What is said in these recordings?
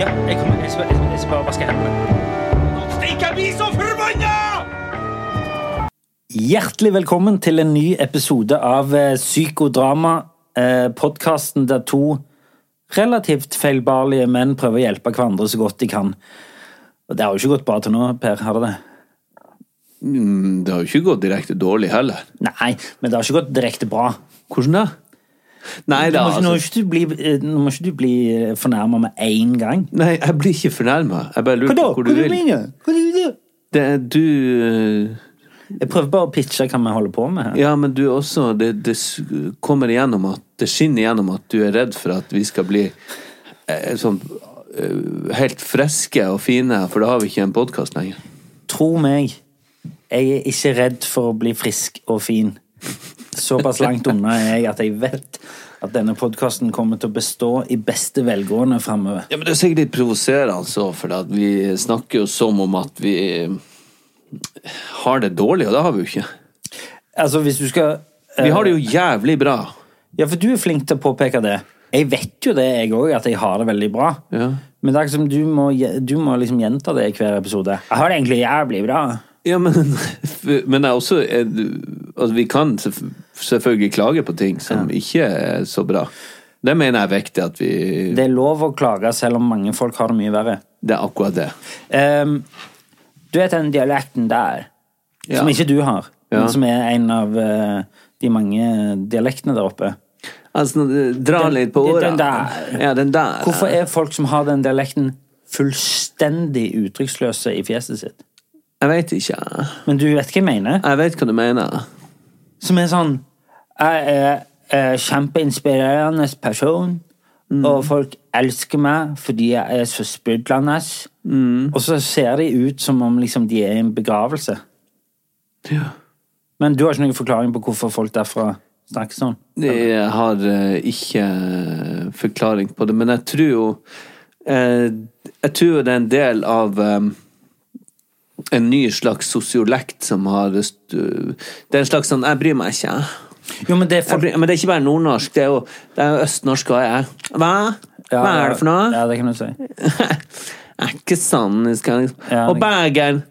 Ja, jeg kommer, jeg skal, jeg skal, bare vaske hendene. Stikk, jeg blir så forbanna! Hjertelig velkommen til en ny episode av eh, Psykodrama, eh, podkasten der to relativt feilbarlige menn prøver å hjelpe hverandre så godt de kan. Og det har jo ikke gått bra til nå, Per, har det det? Mm, Det har jo ikke gått direkte dårlig heller. Nei, men det har ikke gått direkte bra. Hvordan da? Nei, da, må, ikke- nå må altså, ikke du bli, eh, må ikke du bli fornærma med én gang. nei, jeg blir ikke fornærma. Jeg bare lurer på hvor du vil. Hva du vil? Det er du eh, Jeg prøver bare å pitche hva vi holder på med her. Ja, men du også Det, det kommer igjennom at Det skinner igjennom at du er redd for at vi skal bli eh, sånn eh, helt friske og fine, for da har vi ikke en podkast lenger. Tro meg, jeg er ikke redd for å bli frisk og fin. Såpass langt unna er jeg at jeg vet at denne podkasten kommer til å bestå i beste velgående framover. Ja, men Det er sikkert litt provoserende, altså, for vi snakker jo som om at vi har det dårlig, og det har vi jo ikke. Altså, hvis du skal uh... Vi har det jo jævlig bra. Ja, for du er flink til å påpeke det. Jeg vet jo det, jeg òg, at jeg har det veldig bra. Ja. Men det er ikke som du må, du må liksom gjenta det i hver episode. Jeg har det egentlig jævlig bra. Ja, men, men også altså, Vi kan selvfølgelig klage på ting som ikke er så bra. Det mener jeg er viktig at vi Det er lov å klage selv om mange folk har det mye verre. Det er akkurat det. Um, du vet den dialekten der, Ja. som ikke du har, Ja. men som er en av uh, de mange dialektene der oppe. Altså, dra Den- litt på den der. Ja, den der. Hvorfor er folk som har den dialekten, fullstendig uttrykksløse i fjeset sitt? Jeg vet ikke. Men du vet hva jeg mener? Jeg vet hva du mener. Som er sånn Jeg er en kjempeinspirerende person, Mm. og folk elsker meg fordi jeg er så sprudlende. Mm. Og så ser de ut som om liksom de er i en begravelse. Ja. Men du har ikke noen forklaring på hvorfor folk derfra snakker sånn? Jeg har uh, ikke eh, forklaring på det, men jeg tror jo uh, Jeg tror jo det er en del av um, en ny slags sosiolekt som har uh, Det er en slags sånn 'jeg bryr meg ikke'. Jo, men det Jeg men det er ikke bare nordnorsk, det er jo, det er jo østnorsk òg. jeg. Hva? Ja, Hva er det for noe? Ja, det kan du si. er ikke jeg skal... Ja, Og Bergen!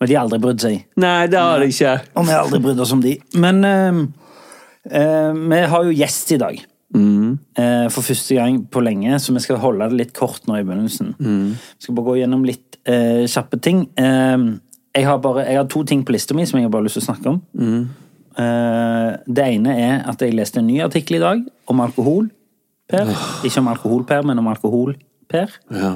Men de har aldri brydd seg. Nei, det har de ikke. Og vi har aldri brydd oss om de. Men uh, uh, vi har jo gjest i dag. Eh, for første gang på lenge, så vi skal holde det litt kort nå i begynnelsen. Vi skal bare gå gjennom litt eh, kjappe ting. Eh, jeg, har bare, jeg har to ting på lista mi som jeg har bare lyst til å snakke om. Eh, det ene er at jeg leste en ny artikkel i dag om alkohol. Per. Ikke om alkohol-Per, men om alkohol-Per. Ja.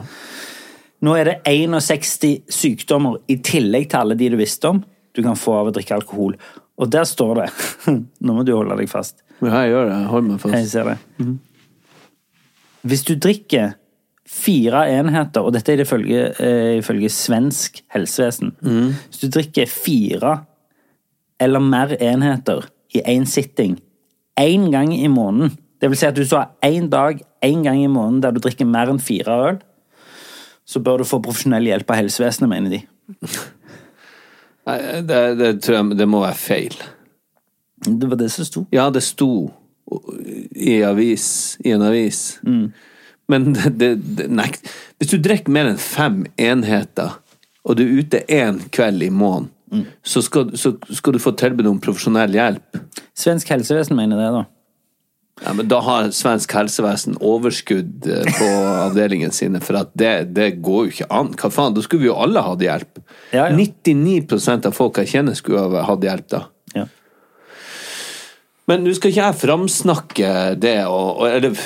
Nå er det 61 sykdommer i tillegg til alle de du visste om du kan få av å drikke alkohol. Og der står det Nå må du holde deg fast. Ja, jeg gjør det. Jeg holder meg Jeg ser det. Hvis du drikker fire enheter, og dette er ifølge, eh, ifølge svensk helsevesen Hvis du drikker fire eller mer enheter i én sitting én gang i måneden Det vil si at hvis du har én dag én gang i måneden der du drikker mer enn fire øl, så bør du få profesjonell hjelp av helsevesenet, mener de. Nei, det, det tror jeg det må være feil. Det var det som sto. Ja, det sto i, avis, i en avis. Men det, det, det nei. Hvis du drikker mer enn fem enheter, og du er ute én kveld i måneden, så, skal, så skal du få tilbud om profesjonell hjelp. Svensk helsevesen mener det, da. Ja, men Da har svensk helsevesen overskudd eh, på avdelingen sine, for at det, det går jo ikke an. Hva faen, Da skulle vi jo alle hatt hjelp. Ja, ja. 99% av folk jeg kjenner, skulle ha hatt hjelp da. Ja. Men nå skal ikke jeg framsnakke det, og eller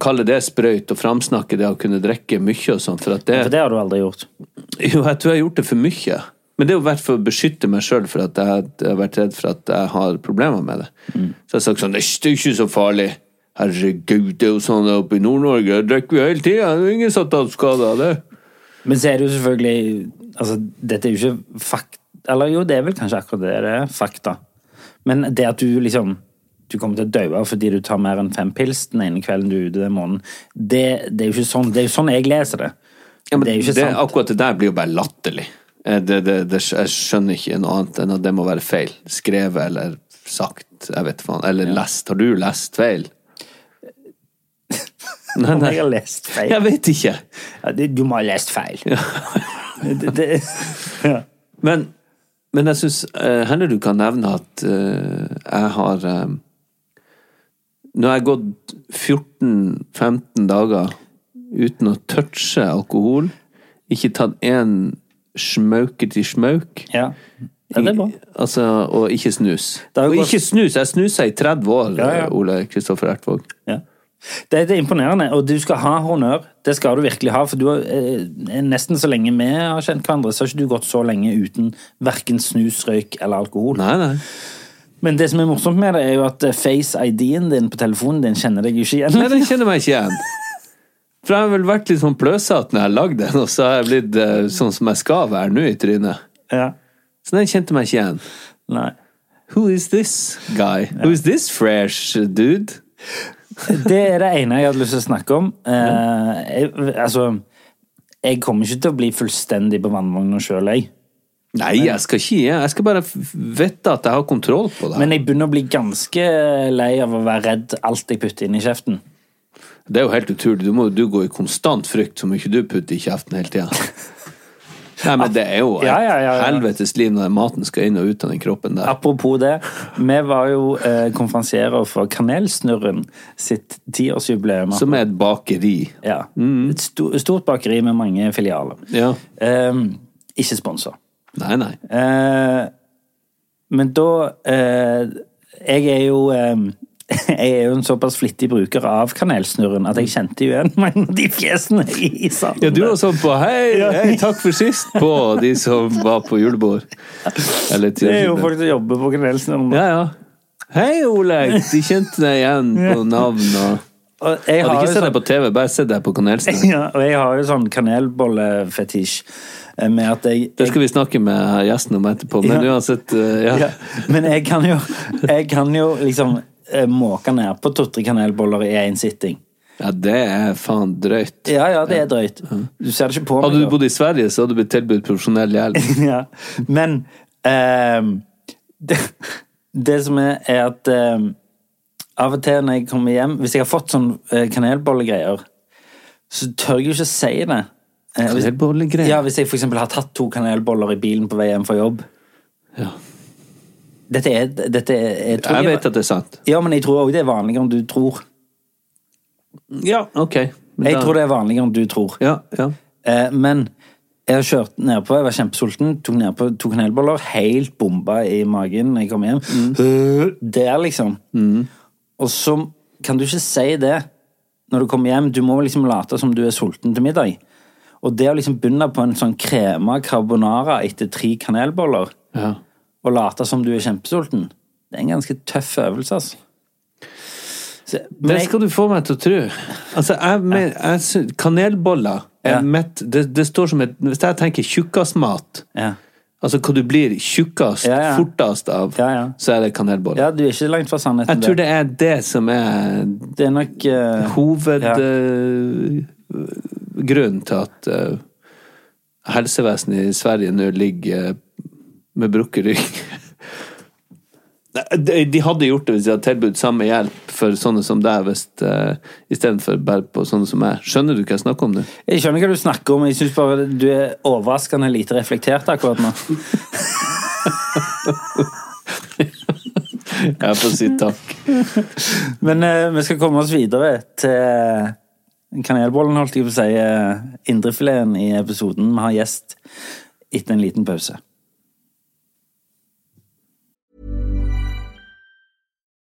kalle det sprøyt, og framsnakke det å kunne drikke mye og sånn, for at det For det har du aldri gjort. Jo, jeg tror jeg har gjort det for mye. Men det er jo vært for å beskytte meg sjøl, for at jeg, jeg har vært redd for at jeg har problemer med det. Så jeg har sagt sånn Det er ikke så farlig. Herregud, det er jo sånn oppe i Nord-Norge, Det drikker vi hele tida. Det er ingen som har tatt skade av det. Men så er det jo selvfølgelig Altså, dette er jo ikke fakt... Eller jo, det er vel kanskje akkurat det det er. Fakta. Men det at du liksom du kommer til å dø fordi du tar mer enn fem pils den ene kvelden du er ute den måneden, det, det er jo ikke sånn Det er jo sånn jeg leser det. Ja, men det er jo ikke det, sant. akkurat det der blir jo bare latterlig. Eh, Det, det, det, jeg skjønner ikke noe annet enn at det må være feil. Skrevet eller sagt. Jeg vet faen. Eller lest. Har du lest feil? Nei, Om jeg har lest feil. Jeg vet ikke. Ja, det, du må ha lest feil. det, ja. Men, men jeg syns heller du kan nevne at uh, jeg har eh, Nå har jeg gått 14-15 dager uten å touche alkohol. Ikke tatt én smauke smoke smauk. ja. Ja, det er bra. Altså, og ikke snus. Og gått- ikke snus! Jeg snusa i 30 år, Ja, ja. Ole Kristoffer Ertvåg. Ja. Det, det er imponerende, og du skal ha honnør. Det skal du virkelig ha, for du har, eh, nesten så lenge vi har kjent hverandre, så har ikke du gått så lenge uten verken snus, røyk eller alkohol. Nei, nei. Men det som er morsomt med det, er jo at eh, face-ID-en din på telefonen din kjenner deg ikke igjen. Nei, den kjenner meg ikke igjen. For jeg har vel vært litt sånn pløsete når jeg har lagd den, og så har jeg blitt eh, sånn som jeg skal være nå i trynet. Ja. Så den kjente meg ikke igjen. Nei. Who is this guy? Who is this fresh dude? Det er det ene jeg hadde lyst til å snakke om. Eh, jeg, altså, jeg kommer ikke til å bli fullstendig på vannvogna sjøl, jeg. Nei, jeg skal ikke gi. Jeg skal bare vite at jeg har kontroll på det. Men jeg begynner å bli ganske lei av å være redd alt jeg putter inn i kjeften. Det er jo helt utrolig. Du må jo gå i konstant frykt så mye du putter i kjeften hele tida. Nei, men det er jo et Ja, ja, ja, helvetes liv når maten skal inn og ut av den kroppen der. Apropos det, vi var jo eh, konferansierer for Kanelsnurren sitt tiårsjubileum. Som er et bakeri. Ja. Et stort bakeri med mange filialer. Ja. Eh, ikke sponsa. Nei, nei. Eh, men da eh, Jeg er jo eh, jeg er jo en såpass flittig bruker av kanelsnurren at jeg kjente jo igjen mange av de fjesene i, salen. Ja, du var sånn på hei, hei, takk for sist på de som var på julebord. Eller Det er jo folk som jobber på kanelsnurren. Ja, ja. Hei, Oleg! De kjente deg igjen på navn og jeg Hadde ikke sett sånn- deg på TV, bare sett deg på kanelsnurr. Ja, og jeg har jo sånn kanelbollefetisj eh, med at jeg, Det skal vi snakke med gjesten om etterpå, men Ja. uansett eh, ja. ja, Men jeg kan jo Jeg kan jo liksom måke ned på to-tre kanelboller i én sitting. ja, det er faen drøyt. Ja, ja, det er drøyt. Du ser det ikke på meg. Hadde du bodd i Sverige, så hadde du blitt tilbudt profesjonell hjelp. ja. Men eh, det, det som er, er at eh, av og til når jeg kommer hjem Hvis jeg har fått sånn eh, kanelbollegreier, så tør jeg jo ikke si det. Eh, hvis- Kanelbollegreier? Ja, Hvis jeg eksempel har tatt to kanelboller i bilen på vei hjem fra jobb. Ja. Dette er, dette er jeg, tror Jeg vet at det er sant. Ja, men jeg tror òg det er vanligere enn du tror. Ja, ok. Men Jeg da- tror det er vanligere enn du tror. Ja, ja. Eh, men jeg har kjørt nedpå, jeg var kjempesulten, tok nedpå to kanelboller, helt bomba i magen når jeg kom hjem. Øh, Der, liksom. Og så kan du ikke si det når du kommer hjem. Du må liksom late som du er sulten til middag. Og det å liksom begynne på en sånn krema carbonara etter tre kanelboller, ja. Og late som du er kjempesulten, det er en ganske tøff øvelse, altså. Så, men Det jeg- skal du få meg til å tro. Altså, jeg, men, jeg, kanelboller er Ja. mitt det, det står som et Hvis jeg tenker tjukkasmat, ja. altså hva du blir tjukkast, Ja, ja. fortest av, Ja, så er det kanelboller. ja, du er ikke langt fra sannheten. Jeg tror det er det som er Det er nok uh, hovedgrunnen til at uh, helsevesenet i Sverige nå ligger eh, med brukket rygg. De de hadde gjort det hvis de hadde tilbudt samme hjelp for sånne som deg, hvis, uh, istedenfor bare på sånne som meg. Skjønner du hva jeg snakker om nå? Jeg skjønner hva du snakker om, jeg syns bare du er overraskende lite reflektert akkurat nå. Jeg får si takk. Men uh, vi skal komme oss videre til kanelbollen, holdt jeg på å si, eh, indrefileten i episoden. Vi har gjest etter en liten pause.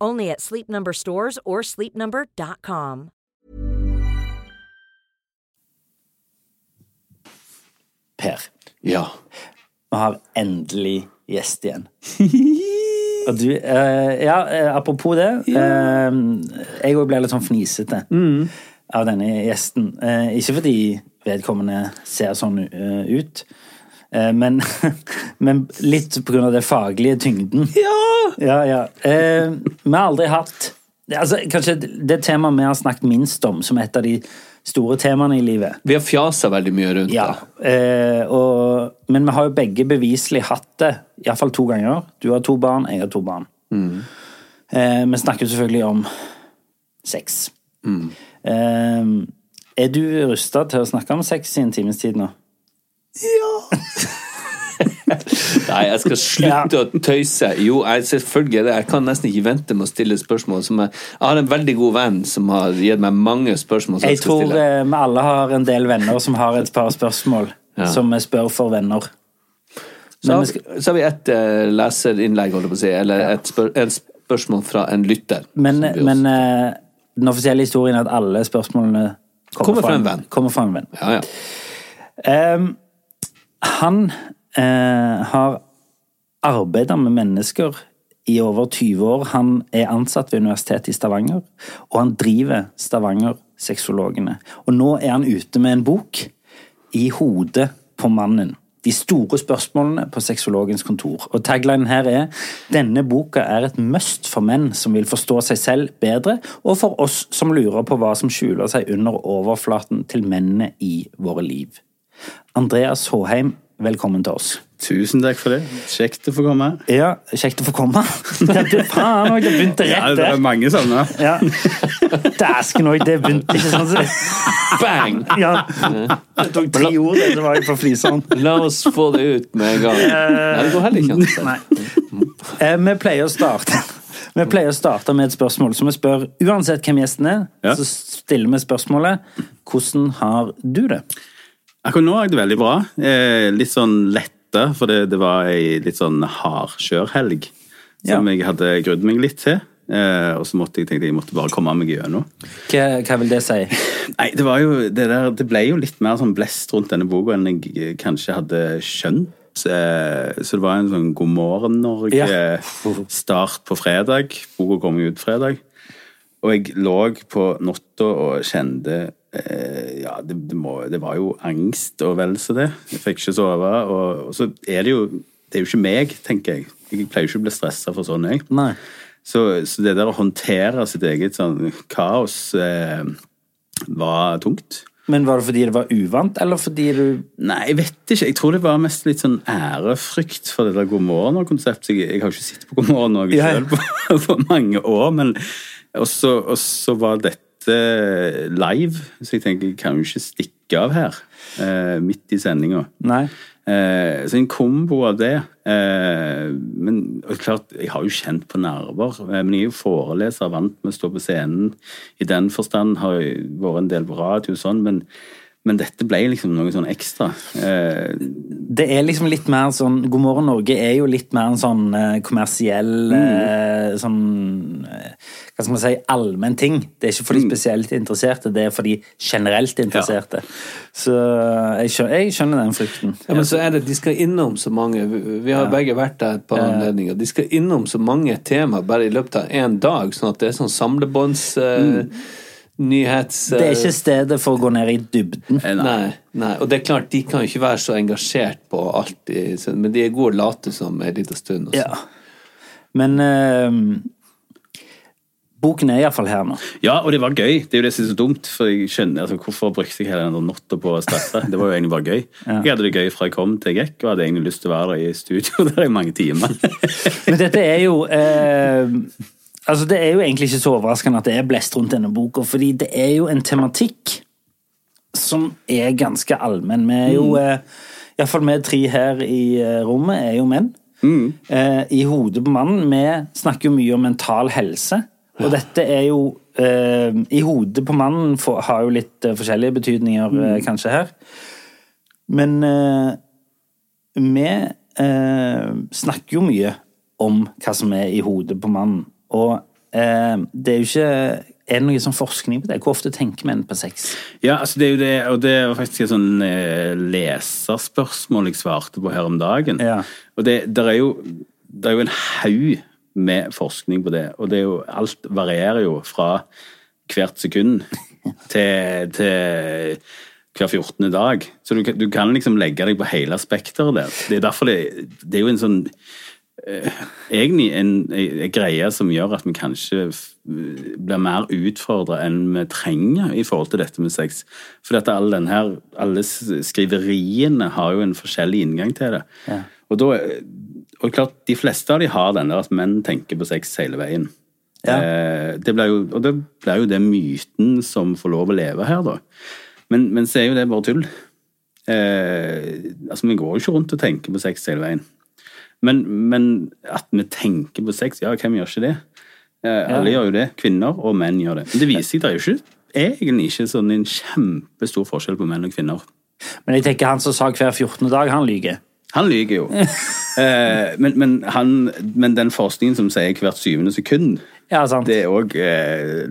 Only at Sleep Number stores or sleepnumber.com. Per, Ja. vi har endelig gjest igjen. Og du, eh, ja, eh, apropos det. Eh, jeg òg ble litt sånn fnisete av denne gjesten. Eh, ikke fordi vedkommende ser sånn eh, ut, men, men litt av det faglige tyngden. Ja! Ja, ja. Eh, vi har aldri hatt altså, Kanskje det temaet vi har snakket minst om, som et av de store temaene i livet. Vi har fjasa veldig mye rundt Ja, det. eh, og, men vi har jo begge beviselig hatt det, iallfall to ganger. Du har to barn, jeg har to barn. Eh, vi snakker selvfølgelig om sex. Eh, er du rusta til å snakke om sex i en times tid nå? Nei, jeg skal slutte å tøyse. Jo, jeg, selvfølgelig. det. Jeg kan nesten ikke vente med å stille spørsmål. Som jeg, jeg har en veldig god venn som har gitt meg mange spørsmål. Jeg jeg tror stille. eh, vi alle har en del venner som har et par spørsmål Ja. som vi spør for venner. Så, har, vi skal- så har vi et uh, leserinnlegg, holdt jeg på å si, eller et spør, en spørsmål fra en lytter. Men, men eh, den offisielle historien er at alle spørsmålene Kommer fra en venn. Kommer fra en venn. ja, ja. Ehm, han eh, har arbeida med mennesker i over 20 år. Han er ansatt ved Universitetet i Stavanger, og han driver Stavanger Sexologene. Og nå er han ute med en bok, I hodet på mannen. De store spørsmålene på sexologens kontor. Og taglinen her er denne boka er et must for menn som vil forstå seg selv bedre, og for oss som lurer på hva som skjuler seg under overflaten til mennene i våre liv. Andreas Håheim, velkommen til oss. Tusen takk for det. Kjekt å få komme. Ja, kjekt å få komme. Det, faen òg, det begynte Ja, det er mange sånne. Ja. Dæsken òg, det begynte ikke sånn. Bang! Ja. Det tok tre ord, det, så var jeg på fliseren. La oss få det ut med en gang. Nei, det går heller ikke an. Eh, Vi pleier å starte Vi pleier å starte med et spørsmål, så vi spør uansett hvem gjesten er, Ja. så stiller vi spørsmålet hvordan har du det? Akkurat nå er det veldig bra. Eh, litt sånn letta, for det, det var ei litt sånn hardkjørhelg som Ja. jeg hadde grudd meg litt til. Eh, og så måtte jeg tenkte jeg måtte bare komme meg gjennom. Hva, hva vil det si? Nei, det var jo det der Det ble jo litt mer sånn blest rundt denne boka enn jeg eh, kanskje hadde skjønt. Eh, Så det var en sånn God morgen Norge-start på fredag. Boka kom jo ut fredag. Og jeg lå på natta og kjente Ja, det, det, må, det var jo angst og vel så det. Jeg fikk ikke sove. Og, og så er det jo Det er jo ikke meg, tenker jeg. Jeg pleier jo ikke å bli stressa for sånn, jeg. Så, så det der å håndtere sitt eget sånn kaos eh, var tungt. Men var det fordi det var uvant, eller fordi du Nei, jeg vet ikke. Jeg tror det var mest litt sånn ærefrykt for det der God morgen-konseptet. Jeg, jeg har ikke sittet på God morgen Norge Ja, selv på, på mange år, men Og så og så var dette live, så jeg tenker jeg kan jo ikke stikke av her eh, midt i sendinga. Eh, så en kombo av det. Eh, men klart, jeg har jo kjent på nerver. Eh, men jeg er jo foreleser, vant med å stå på scenen. I den forstand har jeg vært en del på radio og sånn, men, men dette ble liksom noe sånn ekstra. Eh, Det er liksom litt mer sånn God morgen Norge er jo litt mer en sånn eh, kommersiell eh, sånn eh, Hva skal man si allmenn ting. Det er ikke for de spesielt interesserte, det er for de generelt interesserte. Så jeg skjønner, jeg skjønner den frykten. Ja, men så er det, De skal innom så mange Vi vi har begge vært der et par anledninger. De skal innom så mange tema bare i løpet av én dag, sånn at det er sånn samlebånds... eh, Nyhets... Det er ikke stedet for å gå ned i dybden. eh, nei. Nei, nei, og det er klart, de kan jo ikke være så engasjert på alt, men de er gode å late som en liten stund. Også. Ja. Men eh, boken er iallfall her nå. Ja, og det var gøy. Det er jo det som er så dumt. For jeg skjønner, altså, Hvorfor brukte jeg hele den natta på å starte. Det var jo egentlig bare gøy. Jeg hadde det gøy fra jeg kom til jeg gikk, og hadde egentlig lyst til å være der i studio der i mange timer. Men dette er jo eh, Altså, det er jo egentlig ikke så overraskende at det er blest rundt denne boka, fordi det er jo en tematikk som er ganske allmenn. Vi er jo, mm. eh, iallfall vi tre her i eh, rommet, er jo menn. Mm. Eh, I hodet på mannen. Vi snakker jo mye om mental helse. Og dette er jo eh, I hodet på mannen for, har jo litt eh, forskjellige betydninger, mm. Eh, kanskje, her. Men vi snakker jo mye om hva som er i hodet på mannen. Og det er jo ikke er det noe sånn forskning på det? Hvor ofte tenker menn på sex? Ja, altså det er jo det, og det var faktisk et sånn eh, leserspørsmål jeg svarte på her om dagen. Ja. Og det er jo det er jo en haug med forskning på det, og det er jo, alt varierer jo fra hvert sekund til, til hver 14. dag. Så du, du, kan liksom legge deg på hele spekteret der. Det er derfor det, det er jo en sånn Eh, egentlig en, en, greie som gjør at vi kanskje blir mer utfordra enn vi trenger i forhold til dette med sex. For dette, alle, her, alle skriveriene har jo en forskjellig inngang til det. Ja. Og, da, og klart, De fleste av de har den der at menn tenker på sex hele veien. Ja. Eh, det jo, og det blir jo det myten som får lov å leve her, da. Men, men så er jo det bare tull. Eh, altså, Vi går jo ikke rundt og tenker på sex hele veien. Men, men, at vi tenker på sex, ja, hvem gjør ikke det? Eh, alle gjør jo det. Kvinner og menn gjør det. Men det viser seg det er jo ikke, egentlig ikke sånn en kjempestor forskjell på menn og kvinner. Men jeg tenker han som sa hver 14. dag, han lyver. Han lyver jo. eh, men, men, han, men, den forskningen som sier hvert syvende sekund, ja, det er òg eh,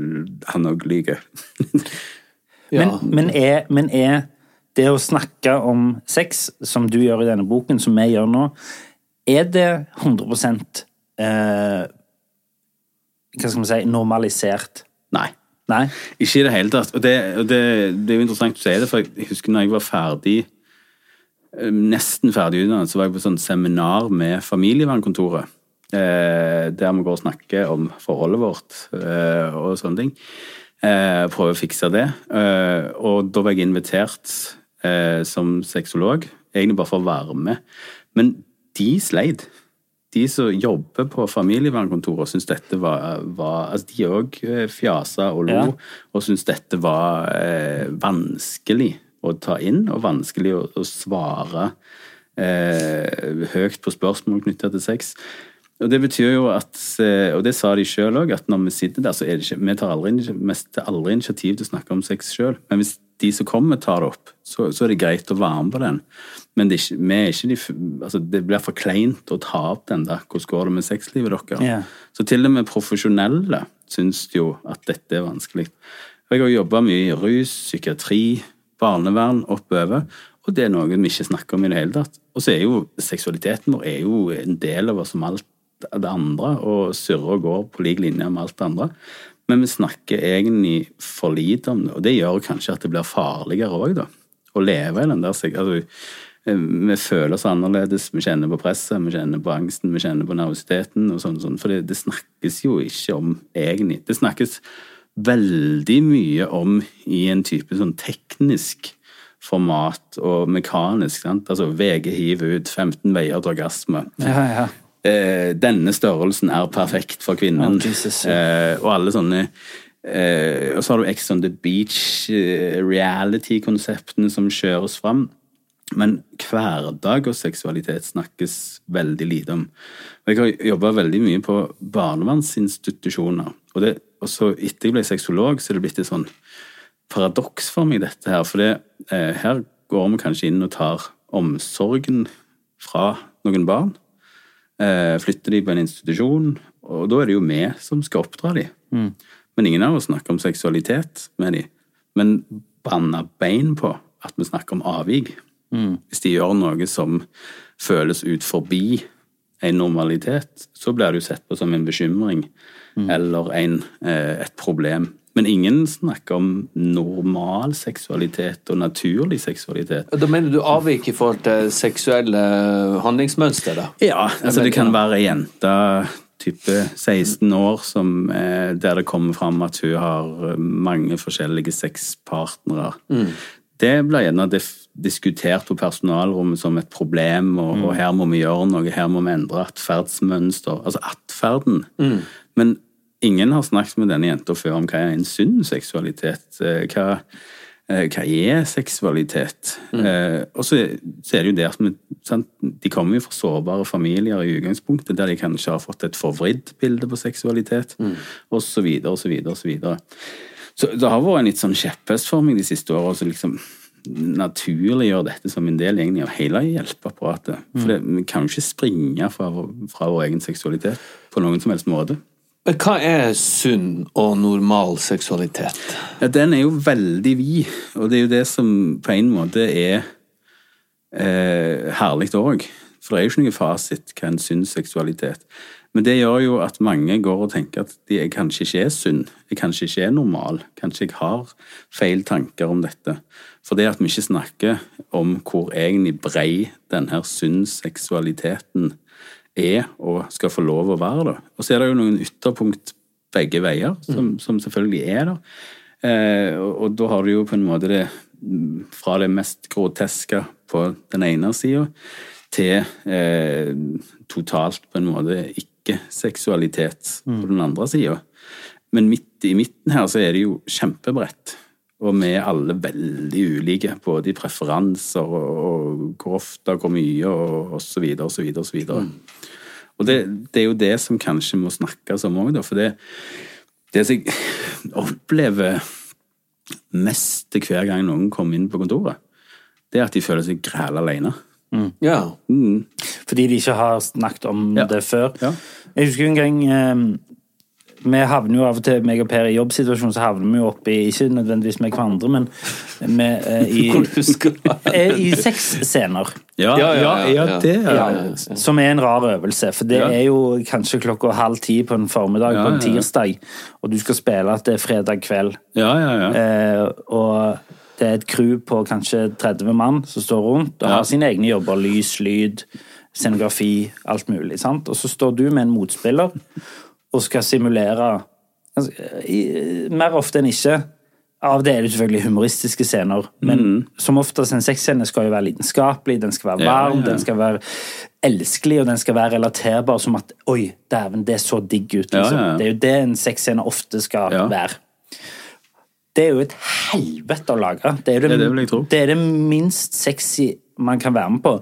Han òg lyver. ja. men, men, er, men er det å snakke om sex, som du gjør i denne boken, som vi gjør nå, er det 100 eh, Hva skal man si normalisert? Nei. Nei? Ikke i det hele tatt. Og det, det, det er jo interessant å si det, for jeg husker når jeg var ferdig eh, nesten ferdig utdannet, så var jeg på sånn seminar med familievernkontoret. Eh, der vi går og snakker om forholdet vårt eh, og sånne ting. Eh, prøver å fikse det. Eh, og da var jeg invitert eh, som sexolog, egentlig bare for å være med. Men de sleit. De som jobber på familievernkontoret, syns dette var, var altså De òg eh, fjasa og lo, ja. og syntes dette var eh, vanskelig å ta inn, og vanskelig å, å svare eh, høyt på spørsmål knytta til sex. Og Det betyr jo at, eh, og det sa de sjøl òg, at når vi sitter der, så er det ikke Vi tar aldri, mest, aldri initiativ til å snakke om sex sjøl. Men hvis de som kommer, tar det opp, så, så, er det greit å være med på den. Men det, er ikke, er ikke de, altså det blir for kleint å ta opp den der. Hvordan går det med sexlivet deres? Yeah. Så til og med profesjonelle syns jo at dette er vanskelig. Jeg har jobba mye i rus, psykiatri, barnevern oppover, og det er noe vi ikke snakker om i det hele tatt. Og så er jo seksualiteten vår er jo en del av oss som alt det andre, og surrer og går på lik linje med alt det andre. Men vi snakker egentlig for lite om det, og det gjør kanskje at det blir farligere òg, da. Å leve i den der altså, eh, Vi føler oss annerledes, vi kjenner på presset, vi kjenner på angsten, vi kjenner på nervøsiteten og sånn, sånn. For det, det, snakkes jo ikke om egentlig. Det snakkes veldig mye om i en type sånn teknisk format og mekanisk. sant? Altså VG hiver ut 15 veier til orgasme. Ja, ja eh, denne størrelsen er perfekt for kvinnen. Oh, Jesus, eh, og alle sånne eh, Og så har du Ex on the Beach, eh, reality-konseptene som kjøres fram. Men hverdag og seksualitet snakkes veldig lite om. Og jeg har jobba veldig mye på barnevernsinstitusjoner. Og, det, og så etter jeg ble sexolog, så er det blitt et sånn paradoks for meg, dette her. For det, eh, her går vi kanskje inn og tar omsorgen fra noen barn. Eh, flytter de på en institusjon, og da er det jo vi som skal oppdra de. Mm. Men ingen av oss snakker om seksualitet med de. Men banna bein på at vi snakker om avvik. Mm. Hvis de gjør noe som føles ut forbi en normalitet, så blir det jo sett på som en bekymring mm. eller en, eh, et problem. Men ingen snakker om normal seksualitet og naturlig seksualitet. Da mener du avvik i forhold til seksuelle handlingsmønster? da? Ja, altså det kan være ei jente type 16 år som, eh, der det kommer fram at hun har mange forskjellige sexpartnere. Mm. Det blir gjerne diskutert på personalrommet som et problem, og, mm. og, her må vi gjøre noe, her må vi endre atferdsmønster. Altså atferden. Mm. Men ingen har snakket med denne jenta før om hva er en sunn seksualitet. Eh, hva, eh, hva er seksualitet? Eh, og så, så er det jo det at vi, sant? De kommer jo fra sårbare familier i utgangspunktet, der de kanskje har fått et forvridd bilde på seksualitet, og så videre og så det har vært en litt sånn kjepphest for meg de siste årene. å liksom naturliggjøre dette som en del egentlig av hele hjelpeapparatet. For det, vi kan jo ikke springe fra, fra vår egen seksualitet på noen som helst måte. Hva er sunn og normal seksualitet? Ja, den er jo veldig vid, og det er jo det som på en måte er eh, herlig òg. For det er jo ikke noe fasit hva en sunn seksualitet. Men det gjør jo at mange går og tenker at de er kanskje ikke er sunn, jeg kanskje ikke er normal, kanskje jeg har feil tanker om dette. For det at vi ikke snakker om hvor egentlig brei denne sunn seksualiteten er og skal få lov å være. da. Og så er det jo noen ytterpunkt begge veier, som, som selvfølgelig er der. Eh, og, og da har du jo på en måte det mm, fra det mest groteske på den ene sida til eh, totalt på en måte ikke-seksualitet på den andre sida. Men midt i midten her så er det jo kjempebredt. Og vi er alle veldig ulike, både i preferanser og, og hvor ofte, hvor mye, og, og så videre, og det, det er jo det som kanskje må snakkes om òg. For det, det som jeg opplever mest til hver gang noen kommer inn på kontoret, det er at de føler seg græl alene. Ja. Fordi de ikke har snakket om Ja. det før. Ja. Jeg husker en gang eh, Vi havner jo av og til, meg og Per, i jobbsituasjonen, så havner vi jo opp i Ikke nødvendigvis med hverandre, men med, eh, i, eh, i sexscener. Ja, Ja, ja, ja, ja. det er Ja, som er en rar øvelse, for det er jo kanskje klokka halv ti på en formiddag på en tirsdag, og du skal spille at det er fredag kveld. Ja, ja, ja. Eh, og det er et crew på kanskje 30 mann som står rundt og har sine egne jobber. Lys, lyd, scenografi, alt mulig. sant? Og så står du med en motspiller og skal simulere altså, Mer ofte enn ikke. Av det er det selvfølgelig humoristiske scener, men som oftest en sexscene skal jo være lidenskapelig, den skal være varm, ja, ja. den skal være elskelig, og den skal være relaterbar som at Oi, dæven, det så digg ut. Liksom. ja. Det er jo det en sexscene ofte skal være. Det er jo et helvete å lage. Det er, Det er det tro. det er det minst sexy man kan være med på.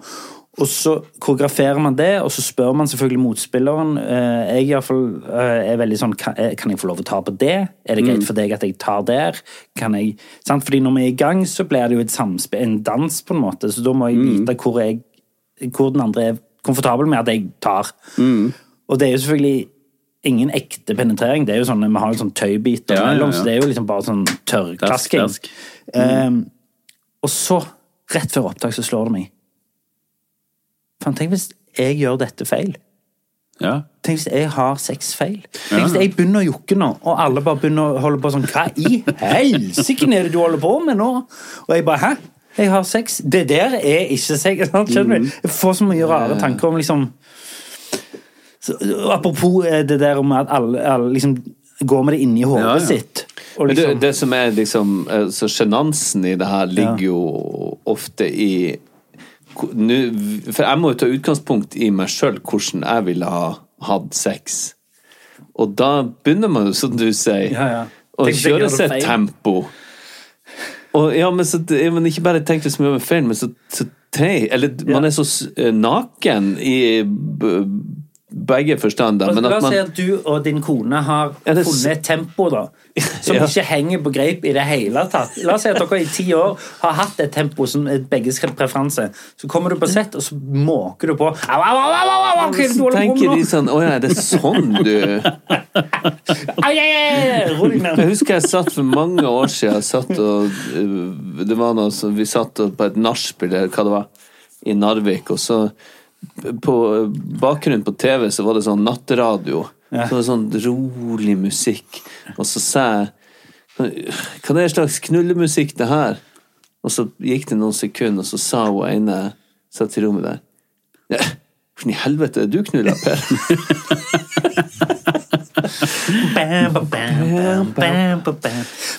Og så koreograferer man det, og så spør man selvfølgelig motspilleren. Eh, Jeg i fall eh, er veldig sånn kan, eh, jeg få lov å ta på det? Er det greit Mm. for deg at jeg tar der? Kan jeg, sant? Fordi når vi er i gang, så blir det jo et samspill, en dans, på en måte. Så da må jeg Mm. vite hvor, jeg, hvor den andre er komfortabel med at jeg tar. Mm. Og det er jo selvfølgelig ingen ekte penetrering. Det er jo sånn, Vi har jo sånn tøybiter Ja, ja, mellom, ja. så det er jo liksom bare sånn tørrklasking. Mm. Um, og så, rett før opptak, så slår det meg. Faen, tenk hvis jeg gjør dette feil. ja. Tenk hvis jeg har sex feil. Tenk hvis jeg begynner å jukke nå, og alle bare begynner å holde på sånn Hva i helsike er det du holder på med nå? Og jeg bare Hæ? Jeg har sex. Det der er ikke sex. Skjønner du? Jeg får så mye rare tanker om liksom så, Apropos eh, det der om at alle, alle liksom går med det inni hodet Ja, ja. sitt. Og Men det, liksom, det som er liksom eh, Så sjenansen i det her ligger jo ofte i For jeg må jo ta utgangspunkt i meg sjøl, hvordan jeg ville ha hatt sex. Og da begynner man jo, som du sier, Ja, ja. å kjøre seg tempo. Og, ja, men, så, men ikke bare tenk det mye gjør feil, men så, så Eller man er så eh, naken i begge forstander. Men La oss si at du og din kone har det funnet et tempo da, som Ja. ikke henger på greip i det hele tatt. La oss si at dere i ti år har hatt et tempo som er begges preferanse. Så kommer du på sett, og så måker du på. Au, au, au, au, au, au, så tenker de sånn Å ja, er det sånn du. Jeg husker jeg satt for mange år siden satt og, øh, Det var noe som Vi satt på et nachspiel, eller hva det var, i Narvik, og så På bakgrunnen på TV så var det sånn natteradio. Ja. Så var det sånn rolig musikk. Og så sa jeg Hva er det slags knullemusikk det her? Og så gikk det noen sekunder, og så sa hun ene Satt i rommet der ja, Hvordan i helvete er du knulla, Per? Bam, bam, bam.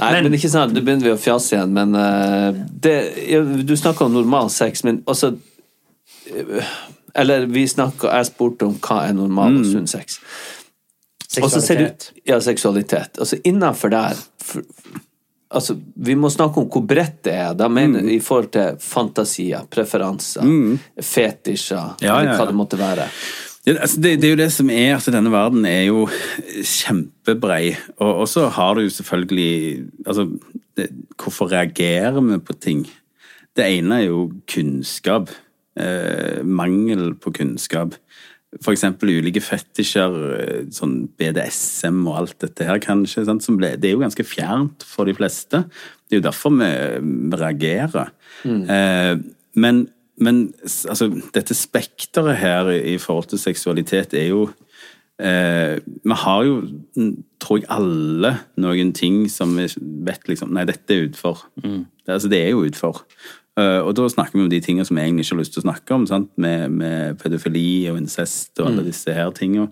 Nei, men, ikke sant, nå begynner vi å fjase igjen, men uh, det, Du snakker om normal sex, men altså eh, Eller vi snakka Jeg spurte om hva er normal og sunn sex. Seksualitet. du. Ja, seksualitet. Altså innafor der for, Altså, vi må snakke om hvor bredt det er. Da mener Mm. I forhold til fantasier, preferanser, fetisjer, Ja, eller ja, hva ja. det måtte være. Det, altså, det, det er jo det som er at denne verden er jo kjempebrei. Og, og så har du jo selvfølgelig Altså, det, hvorfor reagerer vi på ting? Det ene er jo kunnskap. Eh, mangel på kunnskap. For eksempel ulike fetisjer, eh, sånn BDSM og alt dette her, kanskje. Ble, det er jo ganske fjernt for de fleste. Det er jo derfor vi, vi reagerer. Eh, men, men altså, dette spekteret her i, forhold til seksualitet er jo eh, Vi har jo, mm, tror jeg, alle noen ting som vi vet liksom Nei, dette er utfor. Det, altså, det er jo utfor. Eh, og da snakker vi om de tingene som jeg egentlig ikke har lyst til å snakke om, sant? Med, med pedofili og incest og alle disse her tingene.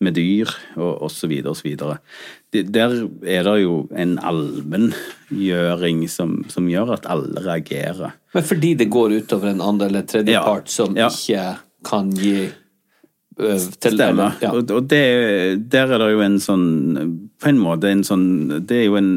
Med dyr og, osv. videre. Der er det jo en allmenngjøring som, som gjør at alle reagerer. Men fordi det går utover en andre eller tredje Ja, som ja. ikke kan gi ø, til Stemmer. Ja. Og, og det, der er det jo en sånn På en måte en sånn Det er jo en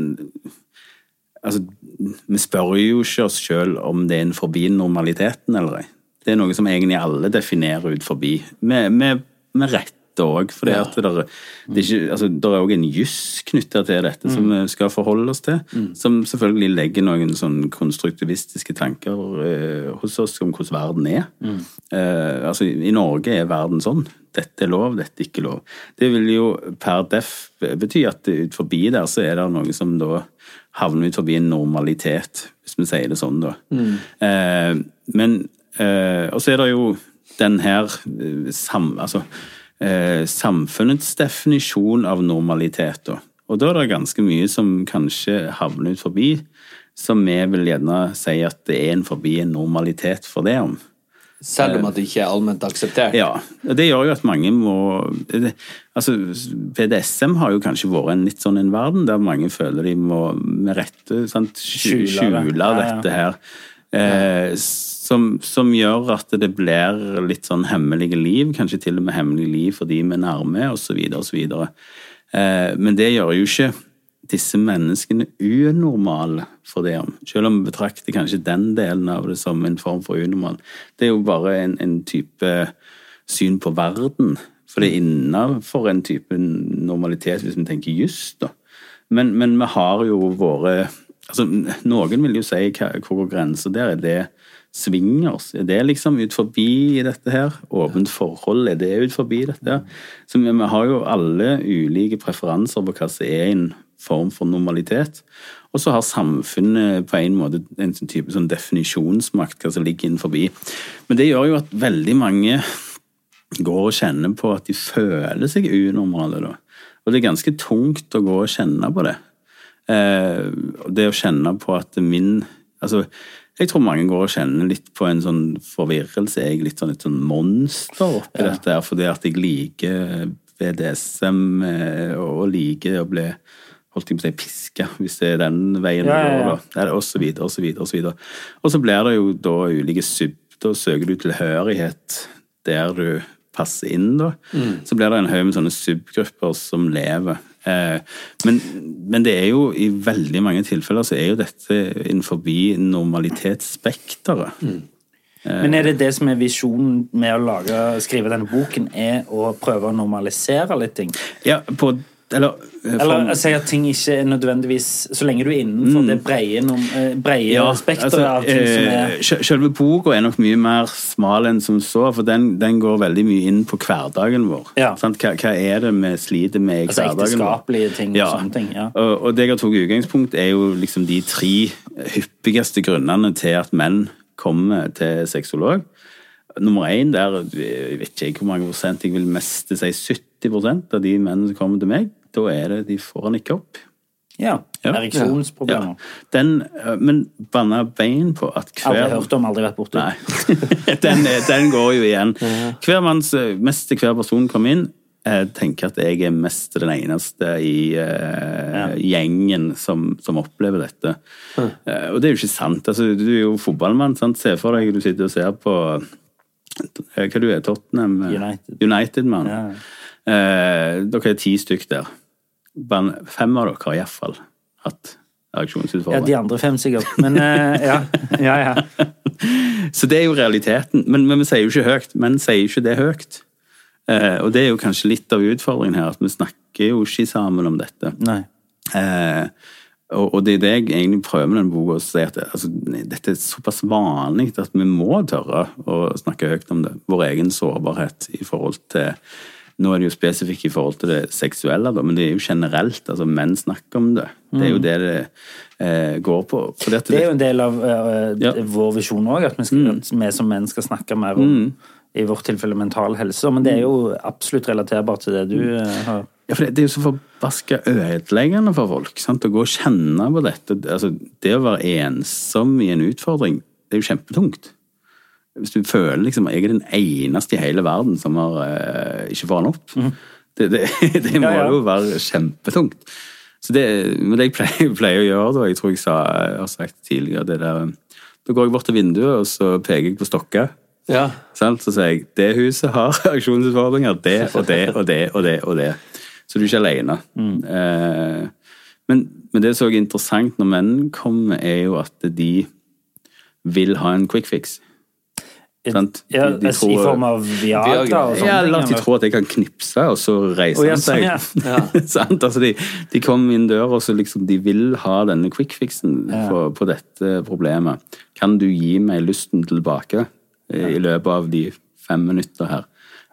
Altså, vi spør jo ikke oss sjøl om det er en forbi normaliteten eller ei. Det er noe som egentlig alle definerer ut forbi. Med, med, med rette òg, for det, det, det er ikke, altså, det er òg en juss knytta til dette som vi skal forholde oss til. Som selvfølgelig legger noen sånn konstruktivistiske tanker eh, hos oss om hvordan verden er. Eh, altså, I Norge er verden sånn. Dette er lov, dette er ikke lov. Det vil jo per def bety at ut forbi der så er det noe som da havner ut forbi en normalitet, hvis vi sier det sånn, da. Eh, men eh, Og så er det jo den her eh, sam, altså, eh, samfunnets definisjon av normalitet, da. Og da er det ganske mye som kanskje havner ut forbi, som vi vil gjerne si at det er en forbi en normalitet for det om. Selv om at det ikke er allment akseptert. Ja, det gjør jo at mange må Altså, BDSM har jo kanskje vært en litt sånn en verden der mange føler de må med rette sant, skjule, det. dette her. Eh, som, som gjør at det blir litt sånn hemmelige liv, kanskje til og med hemmelige liv for de vi er nærme, osv., osv. Eh, men det gjør jo ikke disse menneskene unormale for det om. Selv om vi betrakter kanskje den delen av det som en form for unormal. Det er jo bare en, en type syn på verden. For det er innenfor en type normalitet, hvis vi tenker juss, da. Men, men vi har jo våre altså, Noen vil jo si hvor går grensa der. Er det swingers? Er det liksom ut forbi dette her? Åpent forhold, er det ut forbi dette her? Så vi, vi har jo alle ulike preferanser på hva som er en form for normalitet. Og så har samfunnet på en måte en sånn type sånn definisjonsmakt, hva som ligger innenfor. Men det gjør jo at veldig mange går og kjenner på at de føler seg unormale. Da. Og det er ganske tungt å gå og kjenne på det. Eh, det å kjenne på at min Altså, jeg tror mange går og kjenner litt på en sånn forvirrelse. Jeg er litt sånn et sånn monster oppi dette her, fordi at jeg liker BDSM eh, og liker å bli holdt jeg på å si piske, hvis det er den veien det Ja, ja, går, ja. da. Eller Og så videre, og så videre, og så videre. Og så blir det jo da ulike sub... Da søker du tilhørighet der du passer inn, da. Så blir det en haug med sånne subgrupper som lever. Eh, men, men det er jo i veldig mange tilfeller så er jo dette innenfor normalitetsspekteret. Men er det det som er visjonen med å lage, skrive denne boken, er å prøve å normalisere litt ting? Ja, på Eller, for, Eller for- å si at ting ikke er nødvendigvis Så lenge du er innenfor det breie, eh, breie Ja, spekteret altså, av ting som eh, er sel- Selve boka er nok mye mer smal enn som så, for den, den går veldig mye inn på hverdagen vår. Ja. Sant? Hva, hva er det vi sliter med i Altså hverdagen vår? ekteskapelige ting og sånne ting, ja. Og, og det jeg tatt utgangspunkt, er jo liksom de tre hyppigste grunnene til at menn kommer til sexolog. Nummer én der jeg vet ikke hvor mange prosent, jeg vil meste si 70% av de mennene som kommer til meg, da er det de får han ikke opp. ja, Ja. ereksjonsproblemer. Den, eh, men banna bein på at Aldri hørt om, aldri vært borti. Den, den går jo igjen. Hver manns, mest til hver person kommer inn, Jeg tenker at jeg er mest den eneste i eh, gjengen som, som opplever dette. Eh, og det er jo ikke sant. Altså, du er jo fotballmann. sant? Se for deg du sitter og ser på eh, hva du er, Tottenham? United United. Eh, dere er ti stykk der. Men fem av dere har iallfall hatt Ja, de andre fem sikkert. Men eh, ja. ja, ja. Så det er jo realiteten. Men, men vi sier jo ikke høyt. Men sier ikke det høyt. Eh, og det er jo kanskje litt av utfordringen her, at vi snakker jo ikke sammen om dette. Nei. Eh, og, og det er det jeg egentlig prøver med denne boka, å si at det, altså, dette er såpass vanlig at vi må tørre å snakke høyt om det. Vår egen sårbarhet i forhold til Nå er det jo spesifikt i forhold til det seksuelle, men det er jo generelt. altså Menn snakker om det. Det er jo det det eh, går på. At Det er jo en del av uh, Ja. Mm. vår visjon òg, at, at vi som menn skal snakke mer om i vårt tilfelle mental helse. Men det er jo absolutt relaterbart til det du uh, har Ja, for det, det er jo så forbaska ødeleggende for folk. Sant? Å gå og kjenne på dette. Altså, det å være ensom i en utfordring, det er jo kjempetungt. Hvis du føler liksom jeg er den eneste i hele verden som har, uh, ikke får den opp. Det, det, det må Ja, ja. jo være kjempetungt. Så det, men det jeg pleier, pleier å gjøre, da, jeg tror jeg sa, jeg har sagt tidligere, det der Da går jeg bort til vinduet, og så peker jeg på stokker. Ja. Så sier jeg det huset har reaksjonsutfordringer, det og det og det og det. og det. Så du er ikke alene. Eh, men, men det som er interessant når menn kommer, er jo at de vil ha en quick fix. Sant? De- de, de I form av Viagra, og sånne Ja, eller ting, at de tror at jeg kan knipse, og så reiser han seg. ja. Altså de, de kommer inn døra, og så liksom de vil ha denne quick-fixen på, på dette problemet. Kan du gi meg lysten tilbake eh, i løpet av de fem minutter her?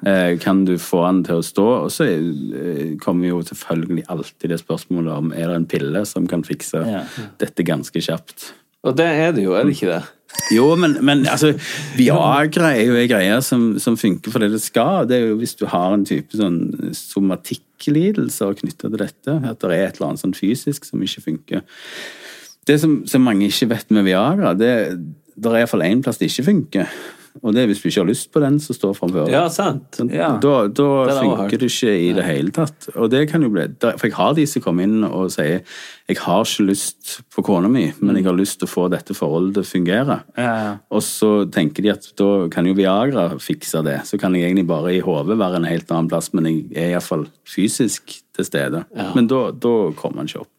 Eh, Kan du få han til å stå? Og så eh, kommer jo selvfølgelig alltid det spørsmålet om er det en pille som kan fikse Ja. dette ganske kjapt. Og det er det jo, er det ikke det? Jo, men, men altså, Viagra er jo en greie som, som funker for det det skal. Det er jo hvis du har en type sånn somatikklidelser knytta til dette. At det er et eller annet sånn fysisk som ikke funker. Det som, som mange ikke vet med Viagra, det, det er iallfall én plass det ikke funker. Og det er hvis du ikke har lyst på den som står framfor. Ja, sant. Ja. Da, da Det funker det ikke i det hele tatt. Og det kan jo bli For jeg har de som kommer inn og sier jeg har ikke lyst på kona mi, men jeg har lyst til å få dette forholdet til å fungere. Ja, ja. Og så tenker de at da kan jo Viagra fikse det. Så kan jeg egentlig bare i hodet være en helt annen plass, men jeg er iallfall fysisk til stede. Men da, da kommer han ikke opp.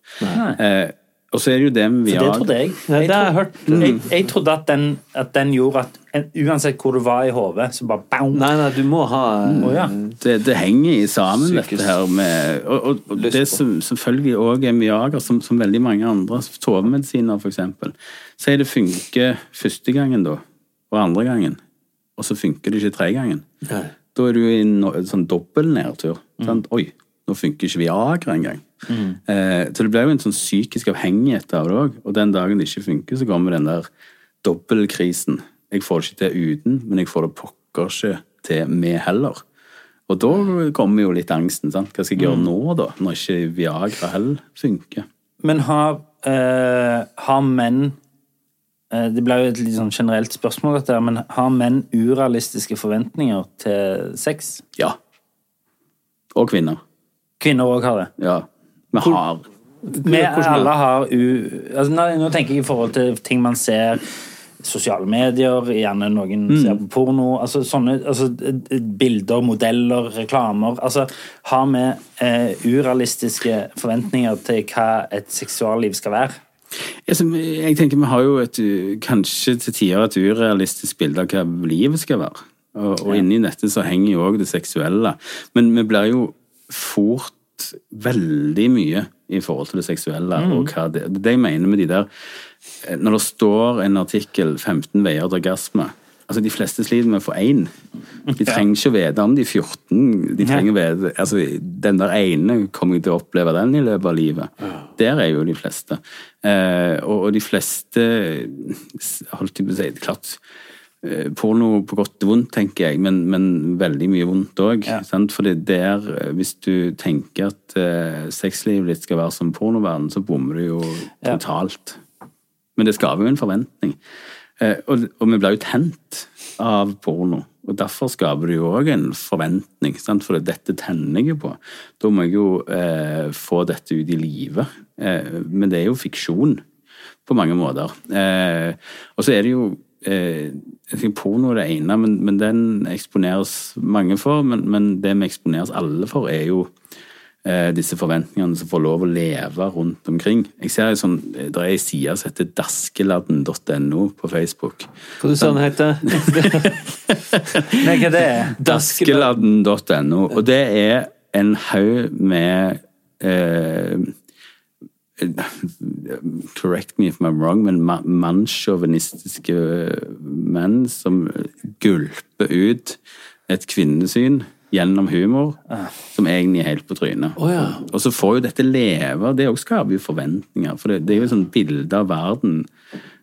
Eh, og så er det jo det med har det trodde jeg. Jeg, det har jeg hørt. jeg, jeg trodde at den, at den gjorde at en, uansett hvor du var i hodet, så bare bang! Nei, nei, du må ha oh, ja. det, det henger i sammen, Psykisk dette her med Og, og, og det som selvfølgelig òg er Viagra, som, som veldig mange andre sovemedisiner f.eks. Si det funker første gangen, da, og andre gangen, og så funker det ikke tredje gangen. Nei. Da er du i en no- sånn dobbel nedtur. Sant? Oi, nå funker ikke Viagra engang. Eh, så det blir jo en sånn psykisk avhengighet av det òg. Og den dagen det ikke funker, så kommer den der dobbeltkrisen. Jeg får det ikke til uten, men jeg får det pokker ikke til med heller. Og da kommer jo litt angsten. sant? Hva skal jeg gjøre nå, da? Når ikke Viagra heller funker. Men har, eh, har menn eh, Det ble jo et litt sånn generelt spørsmål, dette, men har menn urealistiske forventninger til sex? Ja. Og kvinner. Kvinner òg har det. Ja. Vi har Vi alle har u... Altså, nå, nå tenker jeg i forhold til ting man ser Sosiale medier, gjerne noen ser på porno. altså sånne altså, Bilder, modeller, reklamer. altså Har vi eh, urealistiske forventninger til hva et seksualliv skal være? Jeg, jeg tenker Vi har jo et, kanskje til tider et urealistisk bilde av hva livet skal være. Og, og inni dette så henger jo òg det seksuelle. Men vi blir jo fort veldig mye i forhold til det seksuelle. og hva det, det jeg mener med de der eh, Når det står en artikkel 15 veier til orgasme Altså, De fleste sliter med å få én. De trenger ikke å vite om de 14. De trenger vite, altså, Den der ene kommer jeg til å oppleve den i løpet av livet. Der er jo de fleste. Eh, og, de fleste holdt jeg på å si, klart Porno på godt og vondt, tenker jeg, men, men veldig mye vondt òg. Ja. For der, eh, hvis du tenker at eh, sexlivet ditt skal være som pornoverden, så bommer du jo Ja. totalt. Men det skaper jo en forventning. Eh, og, og vi blir jo tent av porno. Og derfor skaper det jo òg en forventning, sant? for dette tenner jeg jo på. Da må jeg jo eh, få dette ut i livet. Eh, men det er jo fiksjon på mange måter. Eh, og så er det jo eh, Porno er det ene, men, men den eksponeres mange for. Men, men det vi eksponeres alle for, er jo eh, disse forventningene som får lov å leve rundt omkring. Jeg ser jo sånn, Det er ei side som heter daskeladden.no på Facebook. Hva du sa den heter? Nei, hva det er Daskeladden.no. Og det er en haug med eh, Correct me if I'm wrong, men ma- mannssjåvinistiske menn som gulper ut et kvinnesyn gjennom humor som egentlig er helt på trynet. Oh, ja. Og så får jo dette leve, det òg skaper jo forventninger. For det, det er jo et sånt bilde av verden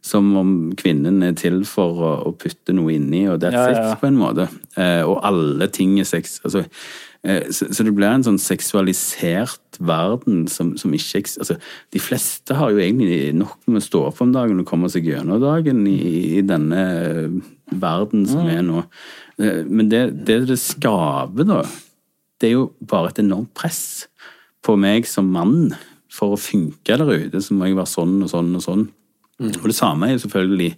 som om kvinnen er til for å, å putte noe inni, og that's Ja, ja, it, på en måte. Eh, og alle ting er sex. Altså, så, så det blir en sånn seksualisert verden som, som ikke altså, De fleste har jo egentlig nok med å stå opp om dagen og komme seg gjennom dagen i, i denne eh, verden som er nå. Eh, Men det, det det skaper, da, det er jo bare et enormt press på meg som mann. For å funke der ute, så må jeg være sånn og sånn og sånn. Og det samme er jo selvfølgelig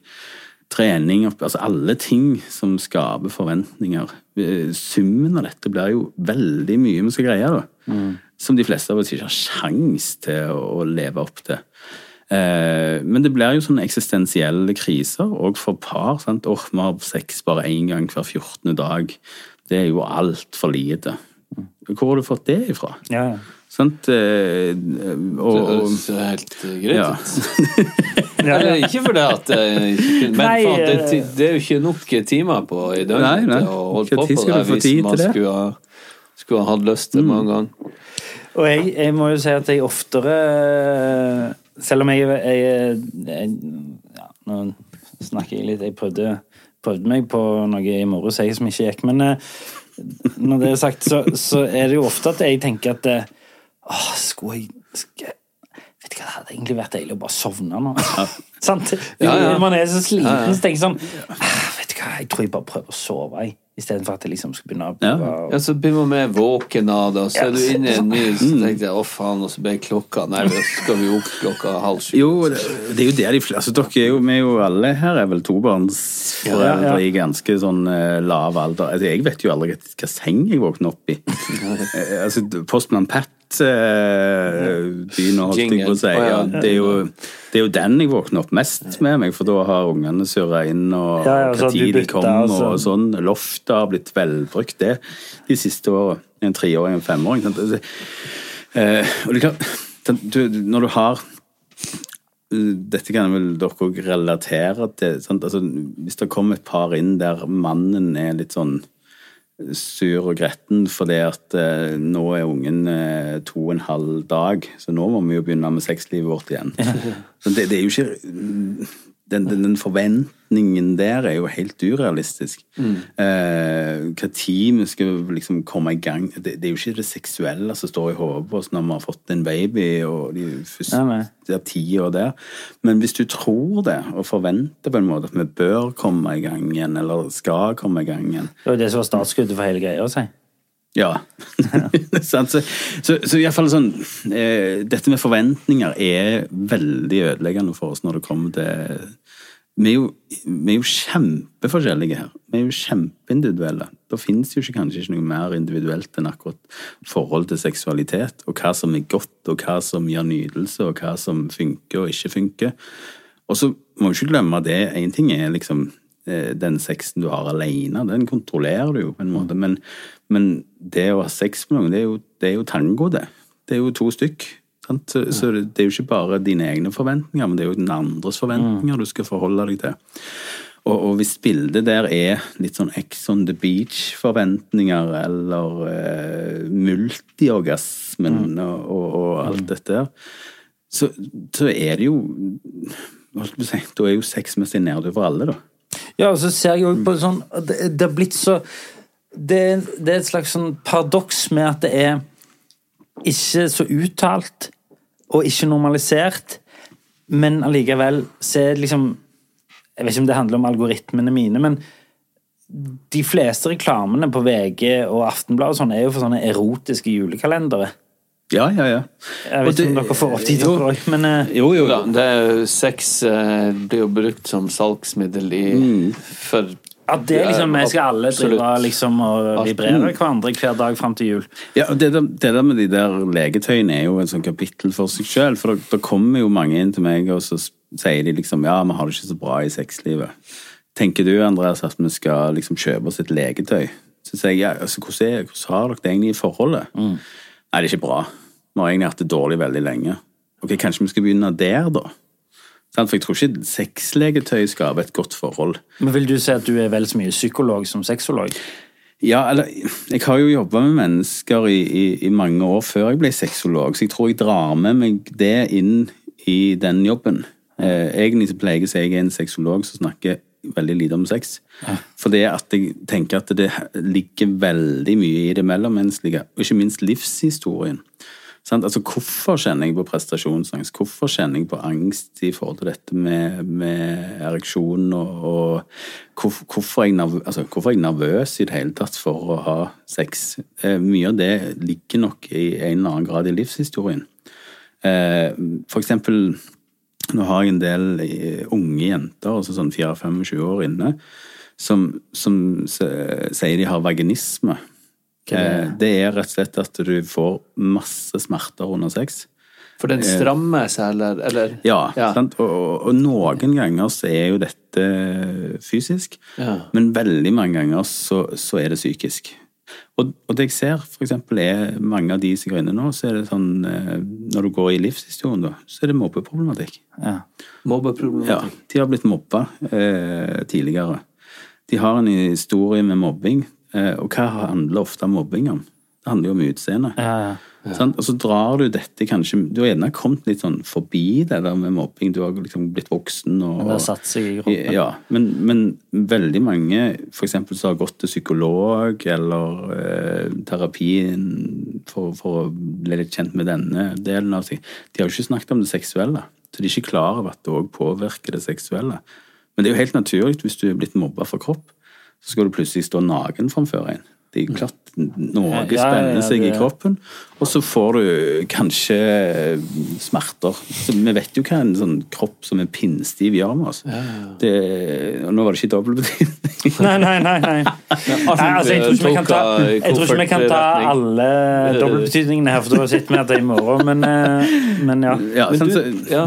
trening, altså alle ting som skaper forventninger. Eh, Summen av dette blir jo veldig mye vi skal greie, da. Som de fleste av oss ikke har sjans til å, leve opp til. Eh, men det blir jo sånne eksistensielle kriser, òg for par. sant? Åh, vi har sex bare én gang hver 14. dag. Det er jo altfor lite. Hvor har du fått det ifra? Ja, ja. Sant? Eh, og, Det høres helt eh, greit ja. ut. Eller ikke fordi at eh, ikke Men Nei, faen, det, eh, det er jo ikke nok timer på i døgnet nei. å holde på tid på det hvis man skulle skulle ha hatt lyst til mange ganger. Og jeg, jeg må jo si at jeg oftere Selv om jeg, jeg, jeg ja, Nå snakker jeg litt Jeg prøvde, prøvde meg på noe i morges jeg som ikke gikk, men eh, når det er sagt, så, så er det jo ofte at jeg tenker at eh, Åh, skulle jeg Vet du hva, det hadde egentlig vært deilig å bare sovne nå. Sant? Ja, ja. Man er så sliten, Ja, ja. så tenker jeg sånn ah, Vet du hva, jeg tror jeg bare prøver å sove, jeg. Istedenfor at jeg liksom skal begynne å Ja. prøve Ja, så begynner man å våken av det, og så Ja, er du inne i en ny Mm. Så tenkte jeg å faen, og så ble klokka Nei, så skal vi opp klokka halv sju. Jo, det, det er jo det de fleste altså, Dere er jo, vi er jo alle her er vel tobarnsforeldre Ja, ja. i ganske sånn eh, lav alder. Altså, jeg vet jo aldri hva seng jeg våkner opp i. Eh, altså, Postmann Pat eh, begynner, holdt jeg på å si. Ja, det, er jo, det er jo den jeg våkner opp mest med meg, for da har ungene surra inn, og Ja, ja, så hva tid de kommer, altså. og sånn. Loftet har blitt velbrukt, det, de siste åra. En treåring og en femåring. Sant? Altså, eh, og det er klart, du, når du har dette kan vel dere òg relatere til. Sant? Altså, hvis det kommer et par inn der mannen er litt sånn sur og gretten fordi at eh, nå er ungen eh, to og en halv dag, så nå må vi jo begynne med sexlivet vårt igjen. Så det, det er jo ikke den, den, den forventningen der er jo helt urealistisk. Eh, hva tid vi skal liksom komme i gang det, det er jo ikke det seksuelle som står i hodet på oss når vi har fått en baby og de første ja, nei. de ti år der. Men hvis du tror det, og forventer på en måte at vi bør komme i gang igjen, eller skal komme i gang igjen Det var det som var startskuddet for hele greia. Si. Ja. Så, så, så i hvert fall sånn eh, Dette med forventninger er veldig ødeleggende for oss når det kommer til vi er, jo, vi er jo kjempeforskjellige her. Vi er jo kjempeindividuelle. Det fins jo ikke, kanskje ikke noe mer individuelt enn akkurat forhold til seksualitet, og hva som er godt, og hva som gir nytelse, og hva som funker og ikke funker. Og så må vi ikke glemme det. Én ting er liksom eh, den sexen du har alene, den kontrollerer du jo på en måte. Men, men det å ha sex med noen, det er jo, det er jo tango, det. Det er jo to stykk. Sant? Så, så det er jo ikke bare dine egne forventninger, men det er jo den andres forventninger du skal forholde deg til. Og, og hvis bildet der er litt sånn Ex on the beach-forventninger, eller eh, multiorgasmen og, og, og alt dette der, så, så er det jo si, Da er jo sexmessig nede for alle, da. Ja, og så ser jeg jo på sånn Det, det har blitt så det, det er et slags sånn paradoks med at det er ikke så uttalt og ikke normalisert, men allikevel så er det liksom Jeg vet ikke om det handler om algoritmene mine, men de fleste reklamene på VG og Aftenbladet og sånn er jo for sånne erotiske julekalendere. Ja, ja, ja. Jeg vet ikke om dere får opp de Jo. dere òg, men eh, Jo, jo. Ja, det er jo sex eh, blir jo brukt som salgsmiddel i for at det liksom, vi skal alle drive liksom og vibrere hverandre hver dag fram til jul. Ja, og det, det der med de der legetøyene er jo en sånn kapittel for seg sjøl. For det kommer jo mange inn til meg, og så sier de liksom ja, vi har det ikke så bra i sexlivet. Tenker du, Andreas, at vi skal liksom kjøpe oss et legetøy? Så sier jeg ja, altså, hvordan, er, hvordan har dere det egentlig i forholdet? Nei, det er ikke bra. Vi har egentlig hatt det dårlig veldig lenge. Ok, kanskje vi skal begynne der, da? For jeg tror ikke sexlegetøy skaper et godt forhold. Men Vil du si at du er vel så mye psykolog som sexolog? Ja, eller Jeg har jo jobba med mennesker i, i, i mange år før jeg ble sexolog, så jeg tror jeg drar med meg det inn i den jobben. Eh, egentlig så pleier jeg å si jeg er en sexolog som snakker veldig lite om sex. For det at jeg tenker at det ligger veldig mye i det mellommenneskelige, og ikke minst livshistorien. Altså, hvorfor kjenner jeg på prestasjonsangst? Hvorfor kjenner jeg på angst i forhold til dette med, med ereksjon? Og, og hvor, hvorfor, er nervøs, altså, hvorfor er jeg nervøs i det hele tatt for å ha sex? Eh, mye av det ligger nok i en eller annen grad i livshistorien. Eh, for eksempel, nå har jeg en del eh, unge jenter, altså sånn 4-25 år inne, som, som sier de har vaginisme. Eh, Det er rett og slett at du får masse smerter under sex. For den strammer seg, eller, eller Ja, Ja. Og, og, noen ganger så er jo dette fysisk, Ja. men veldig mange ganger så, så er det psykisk. Og, og det jeg ser, for eksempel, er mange av de som går inne nå, så er det sånn eh, Når du går i livshistorien, da, så er det mobbeproblematikk. Ja. Ja, de har blitt mobba eh, tidligere. De har en historie med mobbing, eh, og hva handler ofte mobbing om? Det handler jo om utseende. Ja, ja. Sant? Og så drar du dette kanskje Du har gjerne kommet litt sånn forbi det der med mobbing. Du har liksom blitt voksen og Det har satt seg i kroppen. Ja, men, men veldig mange for eksempel som har gått til psykolog eller eh, terapien for, for å bli litt kjent med denne delen av seg, de har jo ikke snakket om det seksuelle. Så de er ikke klar over at det òg påvirker det seksuelle. Men det er jo helt naturlig hvis du er blitt mobba for kropp, så skal du plutselig stå naken framfor en. Det er jo klart noe Ja, ja, spenner ja, seg i kroppen, og så får du kanskje smerter. Så vi vet jo hva en sånn kropp som er pinnstiv gjør med oss. Det, og nå var det ikke dobbeltbetydning. Nei, nei, nei. nei. nei altså, jeg, tror ikke vi kan ta, jeg tror ikke vi kan ta alle dobbeltbetydningene her, for da sitter vi her til i morgen, men, eh, men ja. Ja, du, så, ja.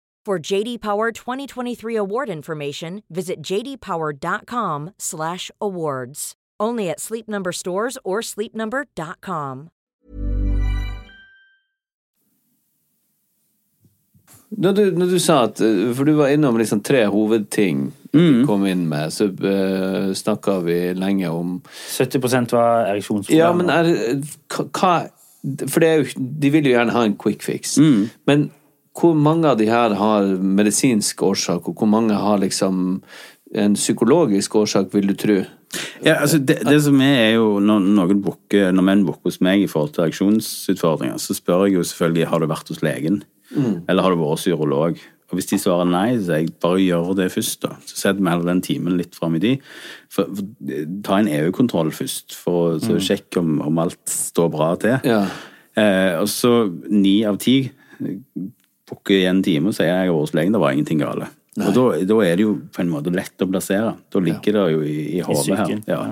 For JD Power 2023 award information, visit jdpower.com/awards. Only at Sleep Number stores or sleepnumber.com. Når du, når du sa at eh, For du var innom liksom tre hovedting du kom inn med, så uh, snakka vi lenge om 70 var ereksjonsproblemer. Ja, men er hva- hva For er jo De vil jo gjerne ha en quick fix. Men hvor mange av de her har medisinsk årsak, og hvor mange har liksom en psykologisk årsak, vil du tro? Ja, altså det, det som er, er jo når, noen bukker, når menn booker hos meg i forhold til reaksjonsutfordringer, så spør jeg jo selvfølgelig har du vært hos legen, eller har du vært hos urolog. Og Hvis de svarer nei, så sier jeg bare gjør det først. da. Så setter vi heller den timen litt fram i de. For, for, ta en EU-kontroll først, for å mm. sjekke om, om alt står bra til. Ja. Eh, og så ni av ti booker i en time og sier jeg er hos legen, det var ingenting gale. Og da, da er det jo på en måte lett å plassere. Da ligger det jo i, i hodet her. Ja.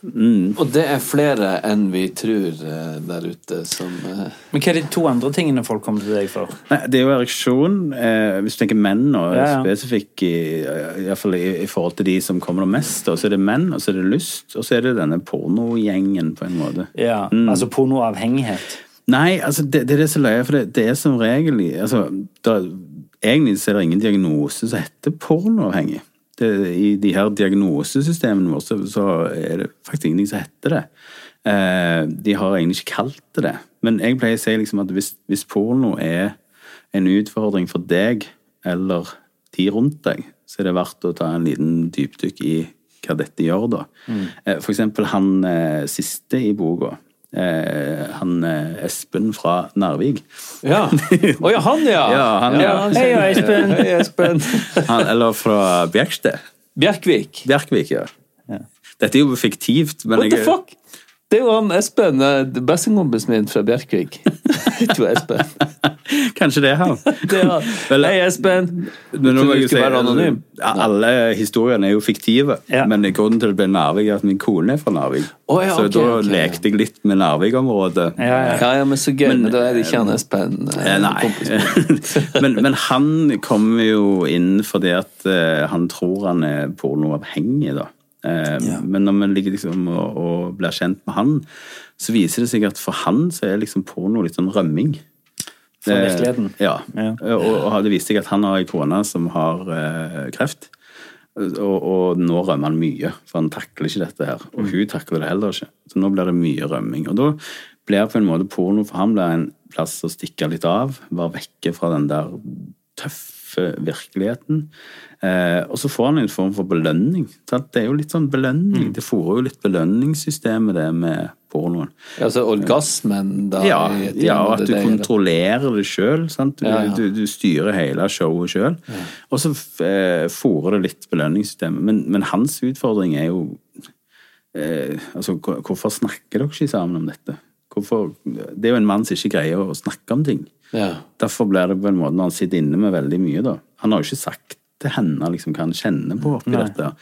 Mm. Og det er flere enn vi tror eh, der ute som eh, Men hva er de to andre tingene folk kommer til deg for? Nei, det er jo ereksjon. Eh, hvis du tenker menn, og Ja, ja. spesifikk i, i, i, i forhold til de som kommer det mest, og så er det menn, og så er det lyst, og så er det denne pornogjengen, på en måte. Ja, Altså pornoavhengighet. Nei, altså det, det er det som løyer, for det, det er som regel altså, da, Egentlig så er det ingen diagnose som heter pornoavhengig. Det, I de her diagnosesystemene våre så, så er det faktisk ingenting som heter det. Eh, de har egentlig ikke kalt det det. Men jeg pleier å si liksom at hvis, hvis porno er en utfordring for deg eller de rundt deg, så er det verdt å ta en liten dypdykk i hva dette gjør, da. Eh, For eksempel han eh, siste i boka. Eh, han eh, Espen fra Narvik. Ja! Å ja, han, ja! Ja, han, ja. Hei, Espen. Hei, Espen. Han, eller fra Bjerksted. Bjerkvik. Bjerkvik, ja. Dette er jo fiktivt, men What the fuck? Det er jo han Espen, eh, bestekompisen min fra Bjerkvik. Tror Espen. Kanskje det er han. Det er han. Hei, Espen. Men nå må jeg si, være anonym? Alle historiene er jo fiktive, Ja. men grunnen til at det ble Narvik, er at min kone er fra Narvik. Oh, ja, så okay, da okay, lekte jeg litt med Narvik-området. Ja, ja. Men så gøy. Men, da er det ikke han Espen. eh, Eh, Nei. men, men han kommer jo inn fordi at eh, han tror han er pornoavhengig, da. Eh, Men når man ligger liksom og, og blir kjent med han, så viser det seg at for han så er liksom porno litt sånn rømming. Fra virkeligheten. Ja. Ja. Og, og det viste seg at han har ei kone som har eh, kreft. Og, og nå rømmer han mye, for han takler ikke dette her. Og hun takler det heller ikke. Så nå blir det mye rømming. Og da blir på en måte porno for ham blir en plass å stikke litt av. Være vekke fra den der tøffe virkeligheten. Eh, og så får han en form for belønning. Sant? Det er jo litt sånn belønning. Det fòrer jo litt belønningssystemet, det med pornoen. Altså orgasmen, da. Ja, ja at du det. kontrollerer det sjøl. Du, Ja, ja. du, du styrer hele showet sjøl. Og så eh, fòrer det litt belønningssystemet. Men, men hans utfordring er jo eh, altså, Hvorfor snakker dere ikke sammen om dette? Hvorfor, det er jo en mann som ikke greier å snakke om ting. Ja. Derfor blir det på en måte når han sitter inne med veldig mye, da. Han har jo ikke sagt til henne liksom, hva han kjenner på oppi dette.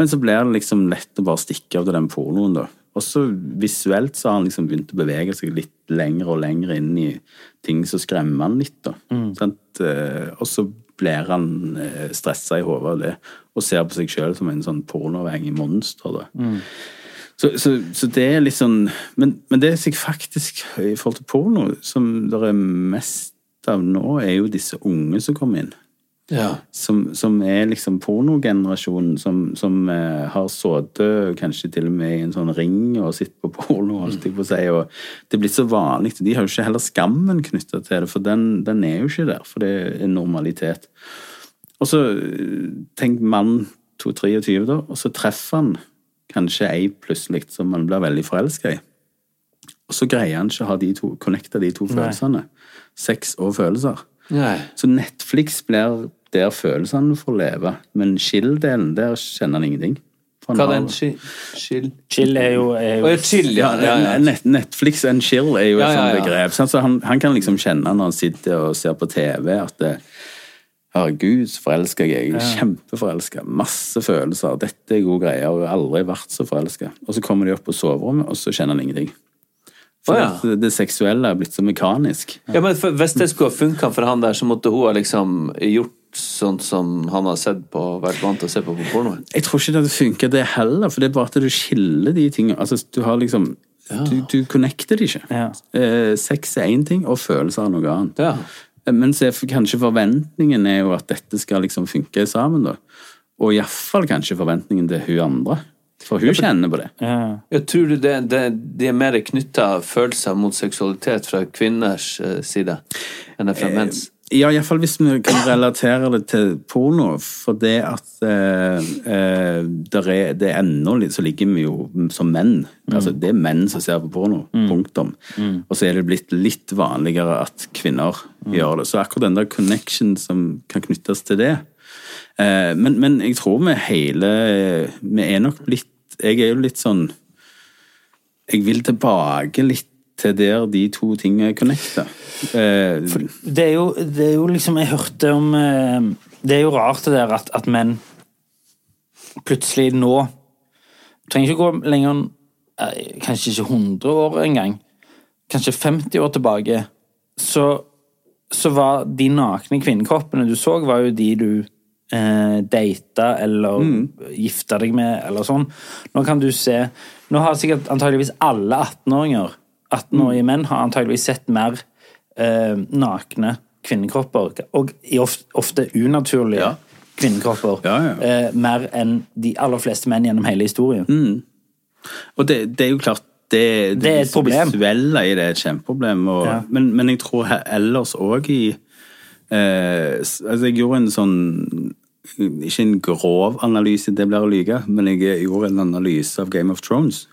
Men så blir det liksom lett å bare stikke av til den pornoen, da. Og så visuelt så har han liksom begynt å bevege seg litt lenger og lenger inn i ting som skremmer han litt, da. Sant? Eh, Og så blir han eh, stressa i hodet av det, og ser på seg sjøl som en sånn pornoavhengig monster, da. Så, så, så det er litt sånn men, men det som jeg faktisk, i forhold til porno, som det er mest av nå, er jo disse unge som kommer inn. ja. Som, som er liksom pornogenerasjonen, som, som eh, har sittet kanskje til og med i en sånn ring og sett på porno, holdt jeg på å si, og det er blitt så vanlig. De har jo ikke heller skammen knytta til det, for den, den er jo ikke der, for det er normalitet. Og så eh, tenk mann 2-23 da, og så treffer han kanskje ei plutselig som han blir veldig forelska i. Og så greier han ikke å ha de to, connecte de to følelsene. Sex og følelser. Nei. Så Netflix blir der følelsene får leve, men chill-delen, der kjenner han ingenting. Hva er en den chill? Chill er jo, er jo ja, chill, ja. ja, ja. Net Netflix and chill er jo et Ja, ja, sånt begrep. Så han, han kan liksom kjenne når han sitter og ser på TV, at det, Herregud, så forelska jeg er. Jeg er kjempeforelska. Masse følelser. Dette er gode greier. Jeg har aldri vært så forelska. Og så kommer de opp på soverommet, og så kjenner han ingenting. For oh, ja. det seksuelle er blitt så mekanisk. Ja, men for, Hvis det skulle ha funka for han der, så måtte hun ha liksom gjort sånn som han har sett på, vært vant til å se på på pornoen? Jeg tror ikke det hadde funka, det heller, for det er bare at du skiller de tingene. Altså, du har liksom Du, du connecter det ikke. Ja. Eh, sex er én ting, og følelser er noe annet. Ja. Eh, Men så er kanskje forventningen er jo at dette skal liksom funke sammen, da. Og iallfall kanskje forventningen til hun andre. For hun kjenner på det. Ja. Jeg tror du det, det, det er mer knytta følelser mot seksualitet fra kvinners eh, side enn fra menns? Ja, iallfall hvis vi kan relatere det til porno. For det at eh, eh, der er, det er ennå litt Så ligger vi jo som menn. Altså, det er menn som ser på porno. Punktum. Og så er det blitt litt vanligere at kvinner gjør det. Så akkurat den der connection som kan knyttes til det eh, men, men jeg tror vi hele Vi er nok blitt Jeg er jo litt sånn Jeg vil tilbake litt til der de to tingene connecter. Eh, Det er jo, det er jo liksom Jeg hørte om eh, Det er jo rart det der at, at menn plutselig nå Trenger ikke gå lenger enn eh, Kanskje ikke 100 år engang. Kanskje 50 år tilbake. Så, så var de nakne kvinnekroppene du så, var jo de du eh, data eller gifta deg med, eller sånn. Nå kan du se Nå har sikkert antageligvis alle 18-åringer 18-årige menn har antageligvis sett mer eh, nakne kvinnekropper, og i ofte, ofte unaturlige Ja. kvinnekropper, Ja, ja. Eh, mer enn de aller fleste menn gjennom hele historien. Og det, det er jo klart det, Det er et problem. visuelle i det er et kjempeproblem. Og, men, men jeg tror ellers òg i eh, Altså, jeg gjorde en sånn Ikke en grov analyse, det blir å lyge, men jeg gjorde en analyse av Game of Thrones.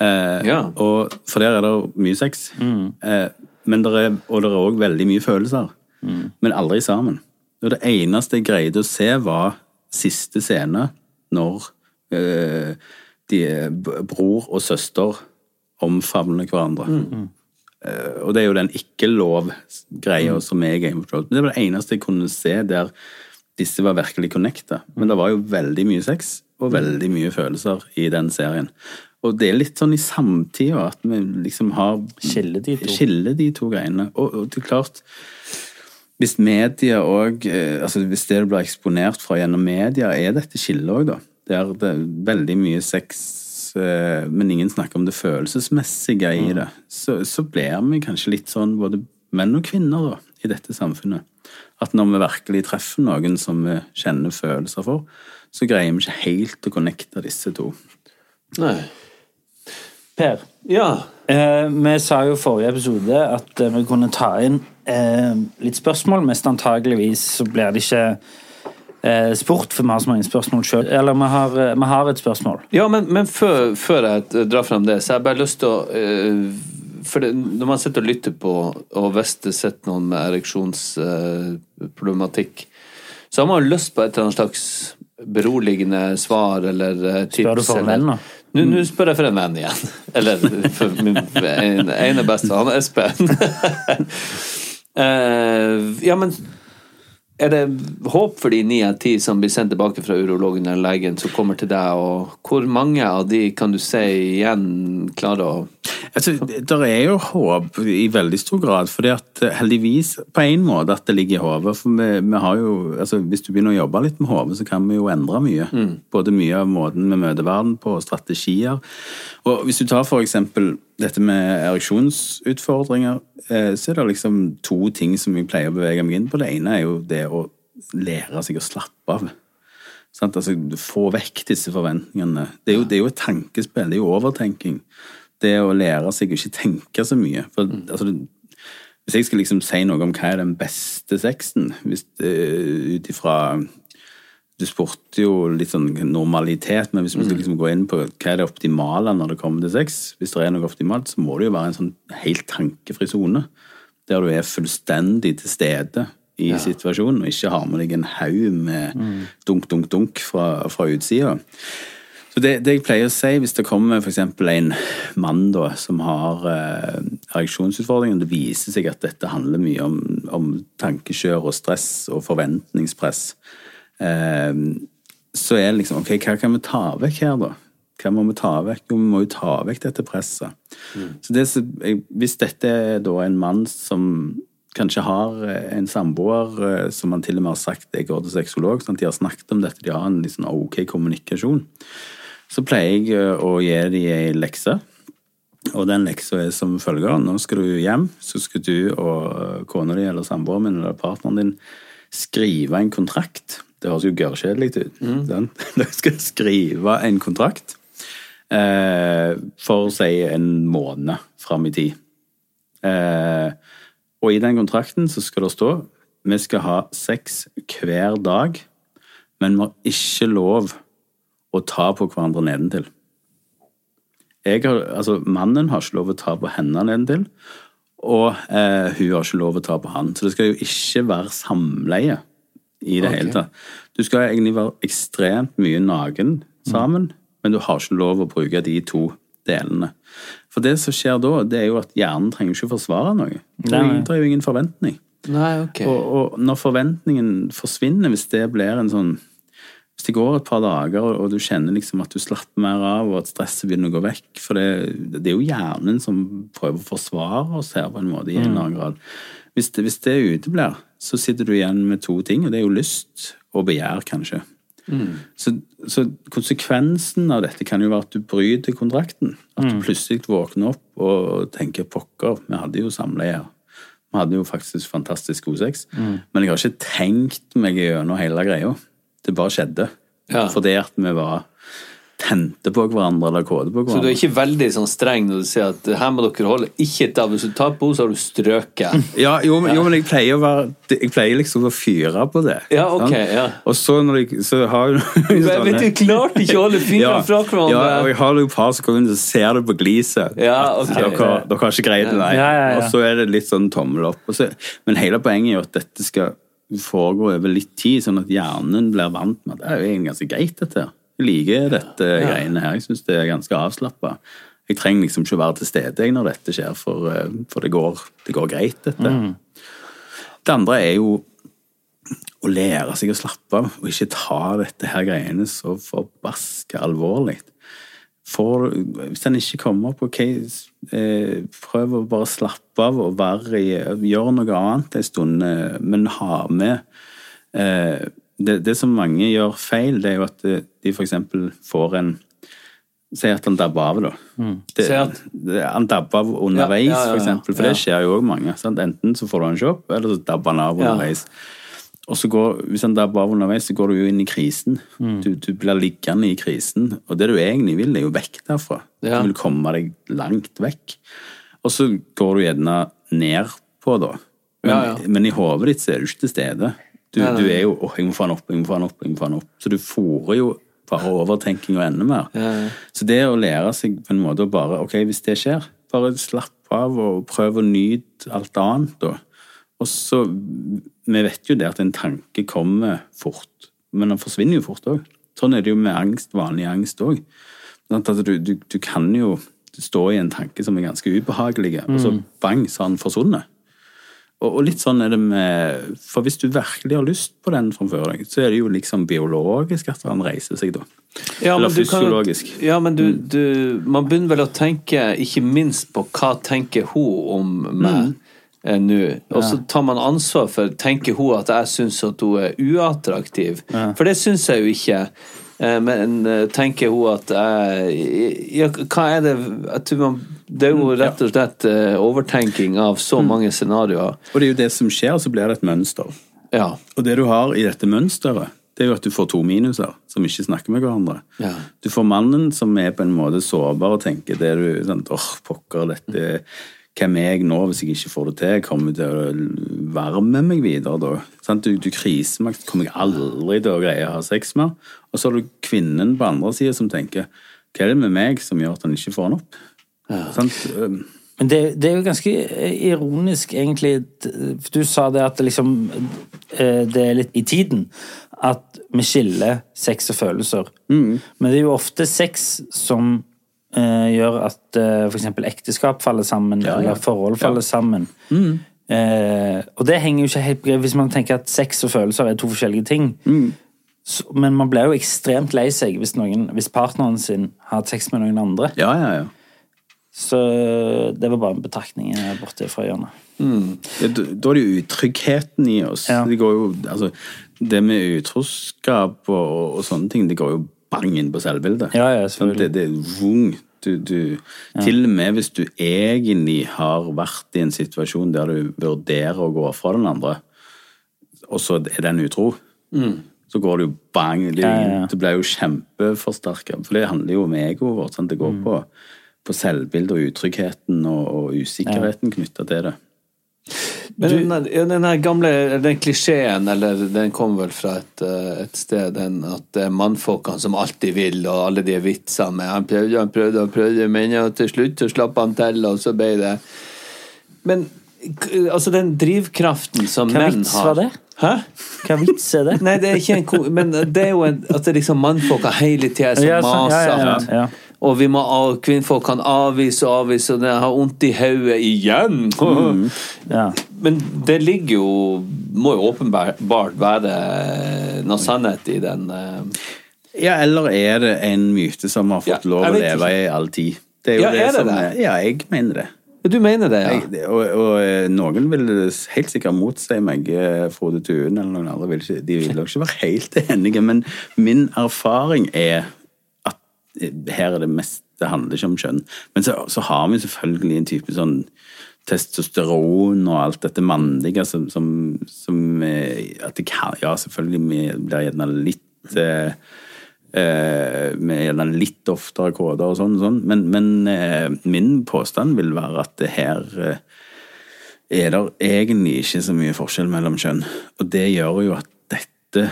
Eh, Ja. og, for der er det mye sex. Eh, men der er, og det er òg veldig mye følelser. Men aldri sammen. Og det eneste jeg greide å se, var siste scene når eh, de, bror og søster omfavner hverandre. Eh, og det er jo den ikke-lov-greia som er Game of Thrones. Men det var det eneste jeg kunne se der disse var virkelig connecta. Men det var jo veldig mye sex og veldig mye følelser i den serien. Og det er litt sånn i samtida at vi liksom har Skiller de to. skille de to greiene. Og, og det er klart hvis media og, eh, altså Hvis det blir eksponert fra gjennom media, er dette skillet òg, da. Der det er veldig mye sex, eh, men ingen snakker om det følelsesmessige i det. Så, så blir vi kanskje litt sånn, både menn og kvinner, da, i dette samfunnet. At når vi virkelig treffer noen som vi kjenner følelser for, så greier vi ikke helt å connecte disse to. Nei. Per, Ja. eh, vi sa jo i forrige episode at eh, vi kunne ta inn eh, litt spørsmål. Mest antageligvis så blir det ikke eh, spurt, for vi har så mange spørsmål sjøl. Eller vi har, eh, vi har et spørsmål. Ja, men, men før, før jeg drar frem det, så har jeg bare lyst til å eh, For det, når man sitter og lytter på, og hvis det sitter noen med ereksjonsproblematikk, så har man lyst på et eller annet slags beroligende svar eller eh, tips. Spør du for en eller- venn, da? Nå, spør jeg for en venn igjen. Eller for min en- ene beste, han Espen. Eh, ja, men er det håp for de ni av ti som blir sendt tilbake fra urologen eller legen, som kommer til deg, og hvor mange av de kan du si igjen klarer å Altså, det er jo håp i veldig stor grad, for eh, heldigvis på en måte at det ligger i hodet. For vi, vi har jo, altså hvis du begynner å jobbe litt med hodet, så kan vi jo endre mye. Både mye av måten vi møter verden på, strategier. Og hvis du tar for eksempel dette med ereksjonsutfordringer, eh, så er det liksom to ting som jeg pleier å bevege meg inn på. Det ene er jo det å lære seg å slappe av. Sant? Altså, få vekk disse forventningene. Det er, jo, det er jo et tankespill, det er jo overtenking. Det å lære seg å ikke tenke så mye. For, altså, hvis jeg skal liksom si noe om hva er den beste sexen, uh, ut ifra Du spurte jo litt sånn normalitet, men hvis vi skal liksom gå inn på hva er det optimale når det kommer til sex, hvis det er noe optimalt, så må det jo være en sånn helt tankefri sone. Der du er fullstendig til stede i situasjonen, og ikke har med deg en haug med dunk, dunk, dunk fra, fra utsida. Så det, det jeg pleier å si, hvis det kommer eksempel en mann da, som har eh, ereksjonsutfordringer, det viser seg at dette handler mye om, om tankekjør og stress og forventningspress, så er det liksom, ok, hva kan vi ta vekk her da? Hva må vi ta vekk? Jo, vi må jo ta vekk dette presset. Så det, hvis dette er da en mann som kanskje har eh, en samboer eh, som han til og med har sagt jeg går til sexolog, sånn at de har snakket om dette, de har en sånn ok kommunikasjon, så pleier jeg eh, å gi dem ei lekse. Og den leksa er som følger. Nå skal du hjem, så skal du og kona di eller samboeren min eller partneren din skrive en kontrakt. Det høres jo gørrkjedelig ut. Mm. Dere skal skrive en kontrakt eh, for si en måned fram i tid. Eh, og i den kontrakten så skal det stå vi skal ha sex hver dag, men vi har ikke lov å ta på hverandre nedentil. Har, altså, mannen har ikke lov å ta på henne nedentil, og eh, hun har ikke lov å ta på han. Så det skal jo ikke være samleie i det okay. hele tatt. Du skal egentlig være ekstremt mye naken sammen, men du har ikke lov å bruke de to delene. For det som skjer da, det er jo at hjernen trenger ikke å forsvare noe. Det er jo ingen forventning. Nei, ok. Og, og når forventningen forsvinner, hvis det blir en sånn Hvis det går et par dager, og, og du kjenner liksom at du slapper mer av, og at stresset begynner å gå vekk For det, det er jo hjernen som prøver å forsvare oss her på en måte, i en eller annen grad. Hvis det, hvis det uteblir, så sitter du igjen med to ting, og det er jo lyst og begjær, kanskje. Så, så konsekvensen av dette kan jo være at du bryter kontrakten. At du plutselig våkner opp og tenker 'pokker, vi hadde jo samleie. Vi hadde jo faktisk fantastisk god sex, men jeg har ikke tenkt meg gjennom hele greia. Det bare skjedde. Ja. Fordi at vi var tente på hverandre eller kåte på hverandre. Så du er ikke veldig sånn streng når du sier at her må dere holde ikke et av resultat på, så har du strøket. Ja, jo, men, jo, men jeg pleier å være Jeg pleier liksom å fyre på det. Ja, ok, sant? ja. Og så når jeg så har jo Jeg vet du klarte ikke å holde fingrene fra hverandre. Ja, og jeg har jo et par sekunder, så ser du på gliset. Ja, okay, ok. Dere, har- dere har ikke greid det, nei. Ja, ja, ja. Og så er det litt sånn tommel opp. Og så, men hele poenget er jo at dette skal foregå over litt tid, sånn at hjernen blir vant med at det er jo egentlig ganske greit, dette her. Liker dette greiene her. Jeg syns det er ganske avslappa. Jeg trenger liksom ikke være til stede når dette skjer, for, eh, for det, går, det går greit, dette. Det andre er jo å lære seg å slappe av, og ikke ta dette her greiene så forbaska alvorlig. For, hvis den ikke kommer på case, eh, prøv å bare slappe av og være i, gjøre noe annet en stund, eh, men ha med eh, det, det som mange gjør feil, det er jo at eh, de eksempel får en Si at han dabber av, da. Det, at- det, han dabber av underveis, Ja, ja, ja, for eksempel. For det skjer jo òg mange. Sant? Enten så får du ikke opp, eller så dabber han av underveis. Og så går, Hvis han dabber av underveis, så går du jo inn i krisen. Mm. Du, du blir liggende i krisen. Og det du egentlig vil, er jo vekk derfra. Du vil komme deg langt vekk. Og så går du gjerne ned på, da. Men, men i hodet ditt så er du ikke til stede. Du, du er jo åh, jeg må få han opp, jeg må få han opp, jeg må få han opp. Så du fòrer jo bare overtenking og enda mer. Så det å lære seg på en måte å bare Ok, hvis det skjer, bare slapp av og prøv å nyte alt annet, da. Og så Vi vet jo det at en tanke kommer fort, men den forsvinner jo fort òg. Sånn er det jo med angst, vanlig angst òg. Du, du, du kan jo stå i en tanke som er ganske ubehagelig, og så bang, så har den forsvunnet. Og, litt sånn er det med For hvis du virkelig har lyst på den framfor deg, så er det jo liksom biologisk at han reiser seg, da. Ja, Eller fysiologisk. kan. Ja, men du, du Man begynner vel å tenke ikke minst på hva tenker hun om meg eh, nå. Og så tar man ansvar for Tenker hun at jeg syns at hun er uattraktiv? For det syns jeg jo ikke. Eh, Men eh, tenker hun at jeg Ja, hva er det jeg tror man, Det er jo rett og slett eh, overtenking av så mange scenarioer. Og det er jo det som skjer, så blir det et mønster. Ja. Og det du har i dette mønsteret, det er jo at du får to minuser som ikke snakker med hverandre. Ja. Du får mannen som er på en måte sårbar og tenker det du sånn, åh, pokker, dette hvem er jeg nå hvis jeg ikke får det til? Jeg kommer til å være med meg videre da. Sånn, Du, du krisemakt kommer jeg aldri til å greie å ha sex med. Og så har du kvinnen på andre sida som tenker hva er det med meg som gjør at han ikke får han opp? Ja. Sånn, Men det, det er jo ganske eh, ironisk, egentlig. Du sa det at det liksom eh, Det er litt i tiden. At vi skiller sex og følelser. Men det er jo ofte sex som eh, gjør at eh, eksempel ekteskap faller sammen, Ja, ja. eller forhold faller sammen. Eh, og det henger jo ikke helt på hvis man tenker at sex og følelser er to forskjellige ting. Så, men man blir jo ekstremt lei seg hvis, noen, hvis partneren sin har hatt sex med noen andre. ja, ja, ja. Så det var bare en betraktning borte fra hjørnet. Ja, da er det jo utryggheten i oss. Ja. Det går jo, altså, det med utroskap og, og sånne ting, det går jo bang inn på selvbildet. Ja, ja, det, det er vung. Du, du, Til og med hvis du egentlig har vært i en situasjon der du vurderer å gå fra den andre, og så er den utro, så går det jo bang. Det, Ja, ja, ja. blir jo kjempeforsterka. For det handler jo om egoet vårt. Sant? Det går på, på selvbildet og utryggheten og, og usikkerheten knytta til det. Men den, den, den gamle den klisjeen, eller den kom vel fra et, eh, et sted, den at det er mannfolkene som alltid vil, og alle de vitsene med Han prøvde, han prøvde, han prøvde, men ja, til slutt så slapp han til, og så ble det Men altså, den drivkraften som Hva menn vits har var det? Hæ? Hva vits er det? Nei, det er ikke en Men det er jo en, at det er liksom mannfolka hele tida som Ja, maser. ja, ja, ja, ja. Og vi må, kvinnfolk kan avvise og avvise, og det har vondt i hodet igjen. Ja. Men det ligger jo Må jo åpenbart være noe sannhet i den eh, Ja, eller er det en myte som har fått Ja, lov å leve ikke. i all tid? Det er jo Ja, det, er det som det? Ja, jeg mener det. Du mener det, ja? Jeg, og, og eh, noen vil helt sikkert motsi meg, eh, Frode Tuen eller noen andre. Vil ikke, de vil nok ikke være helt enige, men min erfaring er her er det mest Det handler ikke om kjønn. Men så, så har vi selvfølgelig en type sånn testosteron og alt dette mannlige som, som, som eh, At det kan Ja, selvfølgelig, vi blir gjerne litt eh, eh, med gjerne litt oftere koder og sånn, sånn. men, men eh, min påstand vil være at det her eh, er det egentlig ikke så mye forskjell mellom kjønn. Og det gjør jo at dette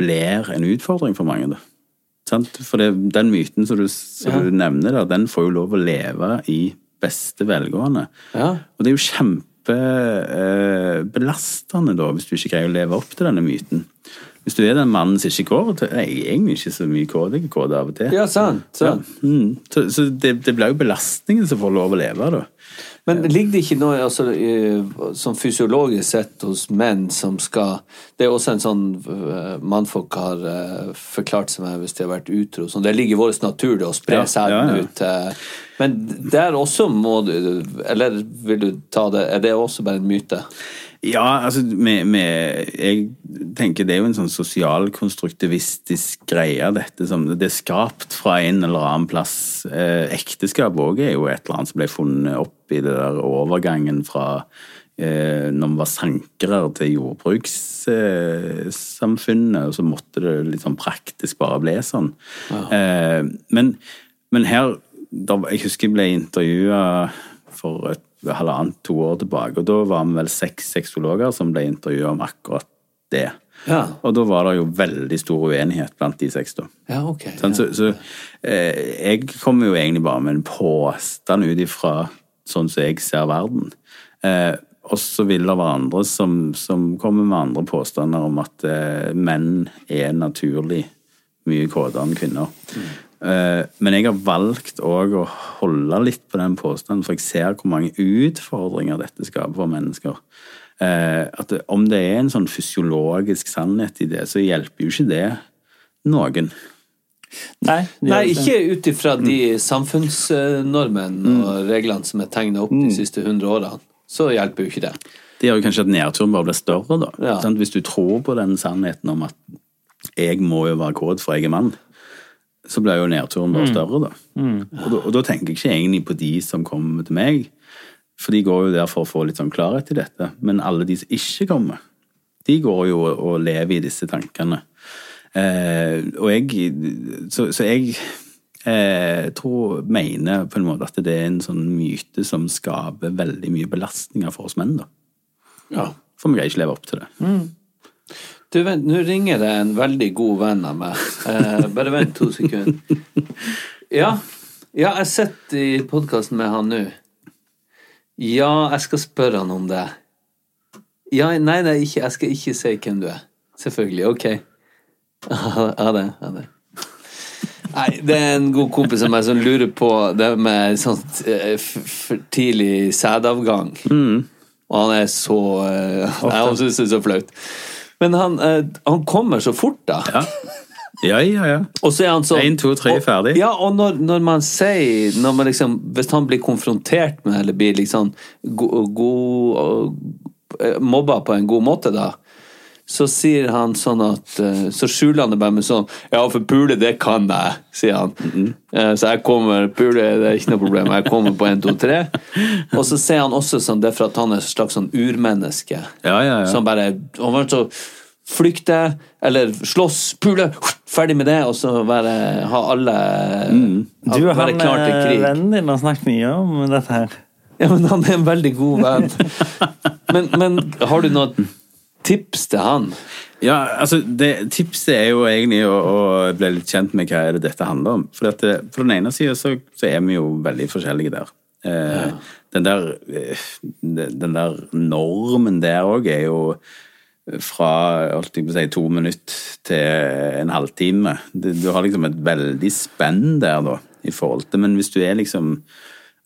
blir en utfordring for mange. da. Sant? For det, den myten som du, som du nevner der, den får jo lov å leve i beste velgående. Ja. Og det er jo kjempebelastende eh, da, hvis du ikke greier å leve opp til denne myten. Hvis du er den mannen som ikke går til Jeg er egentlig ikke så mye kåt, jeg er kåt av og til. Ja, sant. Ja. sant. Mm. Så, så det, det blir jo belastningen som får lov å leve, da. Men ligger det ikke noe altså, i- sånn fysiologisk sett hos menn som skal Det er også en sånn uh, mannfolk har eh, forklart seg med hvis de har vært utro. Sånn, det ligger i vår natur det å spre Ja, sæden ja, ja. ut. Eh, men der også må du Eller vil du ta det Er det også bare en myte? Ja, altså med, med, Jeg tenker det er jo en sånn sosialkonstruktivistisk greie, dette som Det er skapt fra en eller annen plass. Eh, ekteskap òg er jo et eller annet som ble funnet opp i det der overgangen fra eh, når vi var sankere til jordbrukssamfunnet, og så måtte det litt sånn praktisk bare bli sånn. Eh, men, men her Jeg husker jeg ble intervjua for et halvannet, to år tilbake, og da var vi vel seks sexologer som ble intervjua om akkurat det. Ja. Og da var det jo veldig stor uenighet blant de seks, da. Ja, ok. Sånn, så så eh, jeg kommer jo egentlig bare med en påstand ut ifra sånn som jeg ser verden. Eh, og så vil det være andre som, som kommer med andre påstander om at eh, menn er naturlig mye kåtere enn kvinner. Eh, men jeg har valgt òg å holde litt på den påstanden, for jeg ser hvor mange utfordringer dette skaper for mennesker. Eh, at om det er en sånn fysiologisk sannhet i det, så hjelper jo ikke det noen. Nei, Nei, ikke ut ifra de samfunnsnormene og reglene som er tegna opp de siste hundre årene. Så hjelper jo ikke det. Det gjør jo kanskje at nedturen bare blir større, da. Ja. Hvis du tror på den sannheten om at jeg må jo være kåt for jeg er mann, så blir jo nedturen bare større, da. Og, da. og da tenker jeg ikke egentlig på de som kommer til meg, for de går jo der for å få litt sånn klarhet i dette. Men alle de som ikke kommer, de går jo og lever i disse tankene. Eh, og jeg Så, så jeg eh, tror, mener på en måte at det er en sånn myte som skaper veldig mye belastninger for oss menn, da. Ja. For vi greier ikke leve opp til det. Du, vent, nå ringer det en veldig god venn av meg. Eh, bare vent to sekunder. Ja, ja jeg sitter i podkasten med han nå. Ja, jeg skal spørre han om det. Ja, nei, nei, ikke, jeg skal ikke si hvem du er. Selvfølgelig. Ok. Ha det. Ha det. Nei, det er en god kompis av meg som lurer på det med sånn eh, for tidlig sædavgang. Og han er så Jeg syns det er så flaut. Men han, eh, han kommer så fort, da. Ja, ja, ja. Og så er han sånn En, to, tre, ferdig. Ja, og når, når man sier når man liksom, Hvis han blir konfrontert med eller blir liksom go, go, eh, mobba på en god måte, da, så sier han sånn at eh, Så skjuler han det bare med sånn Ja, for pule, det kan jeg, sier han. Eh, Så jeg kommer Pule, det er ikke noe problem. Jeg kommer på en, to, tre. Og så sier han også sånn Det er for at han er et slags sånn urmenneske. Ja, ja, ja. Som bare Han var så flykte, eller slåss, pule, ferdig med det, og så være, ha alle mm. Du og han vennen din har snakket mye om dette her. Ja, men han er en veldig god venn. Men, men har du noe tips til han? Ja, altså det, Tipset er jo egentlig å, å bli litt kjent med hva er det dette handler om. For det, På den ene sida så, så er vi jo veldig forskjellige der. Eh, den, der eh, den der normen der òg er jo fra holdt jeg på å si, to minutter til en halvtime. Du, du har liksom et veldig spenn der, da, i forhold til Men hvis du er liksom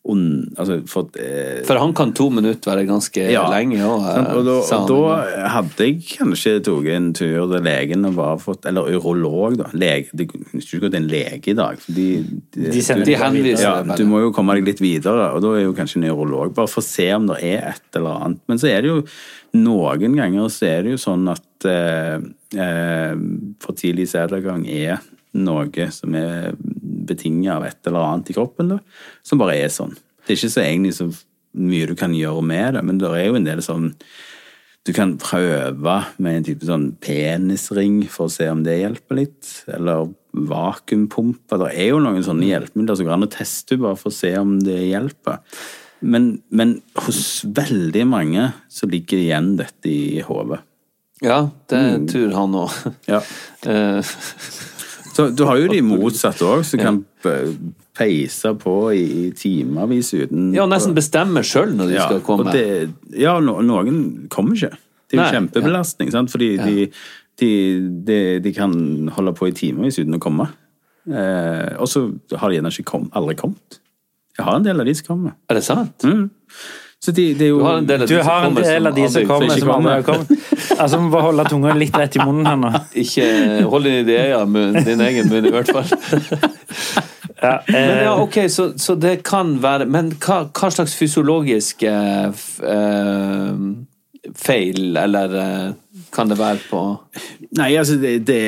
un, altså, for, eh, For han kan to minutter være ganske Ja. lenge òg. Og da, og da hadde jeg kanskje tatt en tur til legen og bare fått Eller urolog, da. Lege, det kunne ikke gått en lege i dag. De, de, De sender de henviser ja. Du må jo komme deg litt videre, og da er jo kanskje en urolog. Bare for å se om det er et eller annet. Men så er det jo noen ganger så er det jo sånn at eh, eh, for tidlig sædavgang er noe som er betinget av et eller annet i kroppen, da, som bare er sånn. Det er ikke så egentlig så mye du kan gjøre med det, men det er jo en del sånn du kan prøve med en type sånn penisring for å se om det hjelper litt. Eller vakuumpumpe. Det er jo noen sånne hjelpemidler som går an å teste bare for å se om det hjelper. Men, men hos veldig mange så ligger det igjen dette i hodet. Ja, det Mm. tror han òg. Ja. Så du har jo de motsatte òg, som kan peise på i, i timevis uten ja, nesten bestemme sjøl når de ja, skal komme. Det, ja, no, noen kommer ikke. Det er jo Nei, kjempebelastning, sant? fordi de, de, de, de kan holde på i timevis uten å komme. Eh, og så har de gjerne ikke kom, aldri kommet. Jeg har en del av de som kommer. Er det sant? Mm. Så de, det er jo Du har en del av de som kommer del av de som kommer, ikke som aldri har kommer. kommet. Altså, må bare holde tunga litt rett i munnen her nå. Ikke hold din i ja, munn, din egen munn i hvert fall. Ja, Men eh, ja, ok, så, så det kan være Men hva, hva slags fysiologiske eh, feil, eller eh, kan det være på Nei, altså, det, det,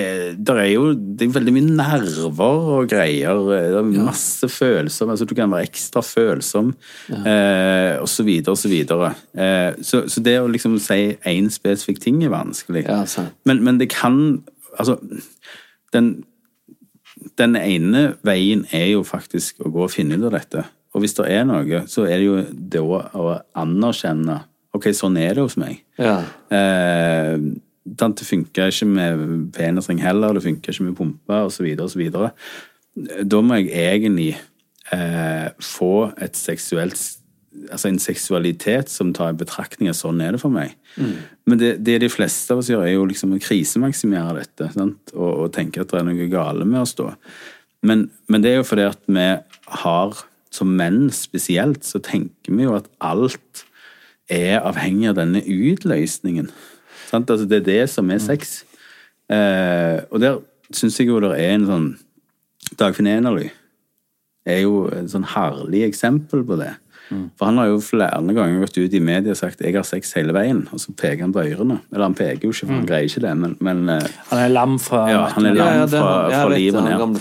der er jo det er veldig mye nerver og greier. Det er masse følsom. Altså, du kan være ekstra følsom, eh, og så videre og så videre. Eh, så, så det å liksom si én spesifikk ting er vanskelig. Ja. Men, men det kan Altså, den, den ene veien er jo faktisk å gå og finne ut av dette. Og hvis det er noe, så er det jo det å anerkjenne Ok, sånn er det hos meg. Ja. Eh, det funker ikke med penisring heller, det funker ikke med pumpe osv. osv. Da må jeg egentlig eh, få et seksuelt Altså en seksualitet som tar i betraktning at sånn er det for meg. Men det, det de fleste av oss gjør, er jo liksom å krisemaksimere dette sant? Og, og tenke at det er noe gale med oss da. Men, men det er jo fordi at vi har, som menn spesielt, så tenker vi jo at alt er avhengig av denne utløsningen. Sant? Altså, det er det som er sex. Eh, og der syns jeg jo det er en sånn Dagfinn Enerly er jo et sånn herlig eksempel på det. For han har jo flere ganger gått ut i media og sagt 'jeg har sex hele veien', og så peker han på ørene. Eller han peker jo ikke, for han greier ikke det, men, men eh, han er lam fra Ja, han er lam ja, fra, fra vet, livet han ned.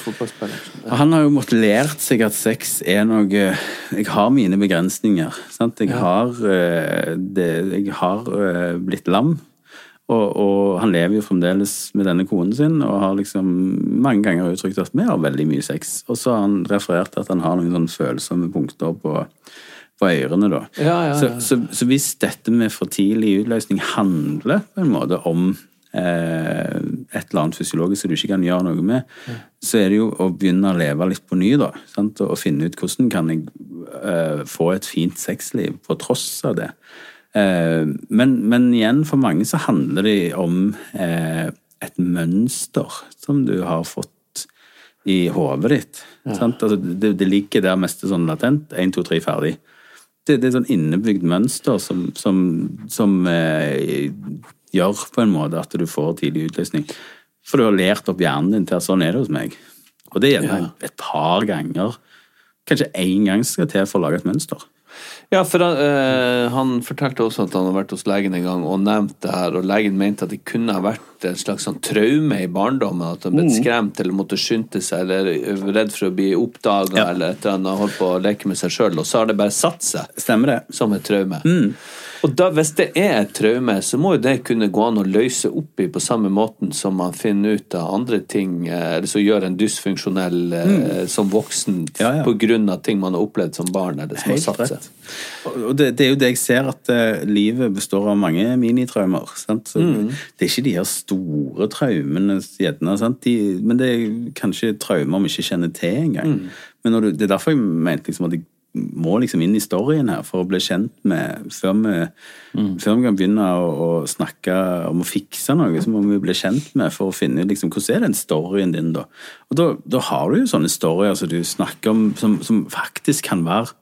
Og Han har jo måttet lært seg at sex er noe Jeg har mine begrensninger. Sant? Jeg, har, eh, det, jeg har eh, blitt lam. Og, og han lever jo fremdeles med denne konen sin og har liksom mange ganger uttrykt at vi har veldig mye sex. Og så har han referert til at han har noen sånne følsomme punkter på, på ørene, da. Ja, ja, ja. Så, så, så hvis dette med for tidlig utløsning handler på en måte om eh, et eller annet fysiologisk som du ikke kan gjøre noe med, så er det jo å begynne å leve litt på ny, da. Sant? Og finne ut hvordan kan jeg eh, få et fint sexliv på tross av det. Eh, men, men igjen, for mange så handler det om eh, et mønster som du har fått i hodet ditt. Sant? Altså, det, det ligger der mest sånn latent. Én, to, tre, ferdig. Det, det er sånn innebygd mønster som, som, som eh, gjør på en måte at du får tidlig utløsning. For du har lært opp hjernen din til at sånn er det hos meg. Og det gjelder ja. et par ganger. Kanskje én gang skal til for å lage et mønster. Ja, for han, øh, han fortalte også at han har vært hos legen en gang og nevnt det her, og legen mente at det kunne ha vært en slags sånn traume i barndommen. At han ble skremt eller måtte skynde seg eller redd for å bli oppdaga Ja. eller et eller annet, holdt på å leke med seg sjøl, og så har det bare satt seg Stemmer det? som et traume. Og da, hvis det er et traume, så må jo det kunne gå an å løse opp i på samme måten som man finner ut av andre ting, eh, eller som gjør en dysfunksjonell mm. som voksen Ja, ja. av ting man har opplevd som barn, eller som har satt seg. Og det, det er jo det jeg ser, at uh, livet består av mange minitraumer. Sant? Så Det er ikke de her store traumene, gjerne, sant? De, men det er kanskje traumer vi ikke kjenner til engang. Men når du, det er derfor jeg mente liksom, at jeg må liksom inn i storyen her for å bli kjent med Før vi, før vi kan begynne å, å snakke om å fikse noe, så må vi bli kjent med for å finne ut liksom, hvordan er den storyen din, da. Og da, da har du jo sånne storyer som du snakker om, som, som faktisk kan være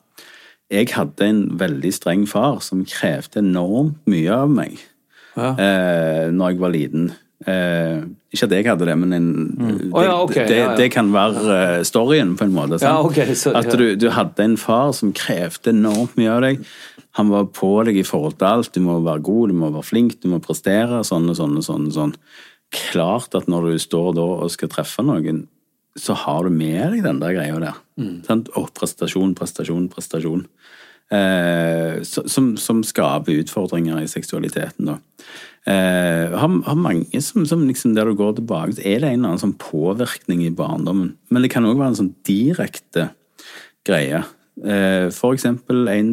jeg hadde en veldig streng far som krevde enormt mye av meg eh, når jeg var liten. Eh, ikke at jeg hadde det, men en, det, oh, ja, okay, det, ja, ja. det kan være eh, storyen, på en måte. sant? Ja, ok, så- At du, du hadde en far som krevde enormt mye av deg. Han var på deg i forhold til alt. Du må være god, du må være flink, du må prestere. Sånn og sånn og sånn. og sånn. Klart at når du står da og skal treffe noen, så har du med deg den der greia der. Sant? Og prestasjon, prestasjon, prestasjon. Eh, som, som skaper utfordringer i seksualiteten, da. Eh, har, har mange som, som liksom der du går tilbake, så er det en eller annen sånn påvirkning i barndommen. Men det kan òg være en sånn direkte greie. Eh, for eksempel en,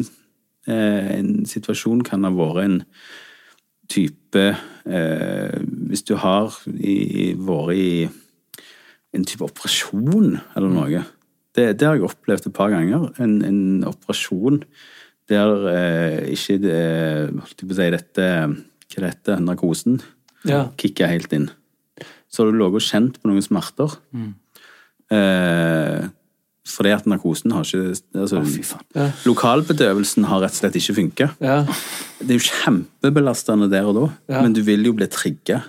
eh, en situasjon kan ha vært en type eh, Hvis du har i, vært i en type operasjon eller noe. Det, det har jeg opplevd et par ganger. En, en operasjon der eh, ikke det, holdt jeg på å si dette Hva det heter narkosen? Ja. Kicka helt inn. Så har du ligget og kjent på noen smerter. Eh, fordi at narkosen har ikke altså, Lokalbedøvelsen har rett og slett ikke funka. Ja. Det er jo kjempebelastende der og da, Ja. men du vil jo bli trigga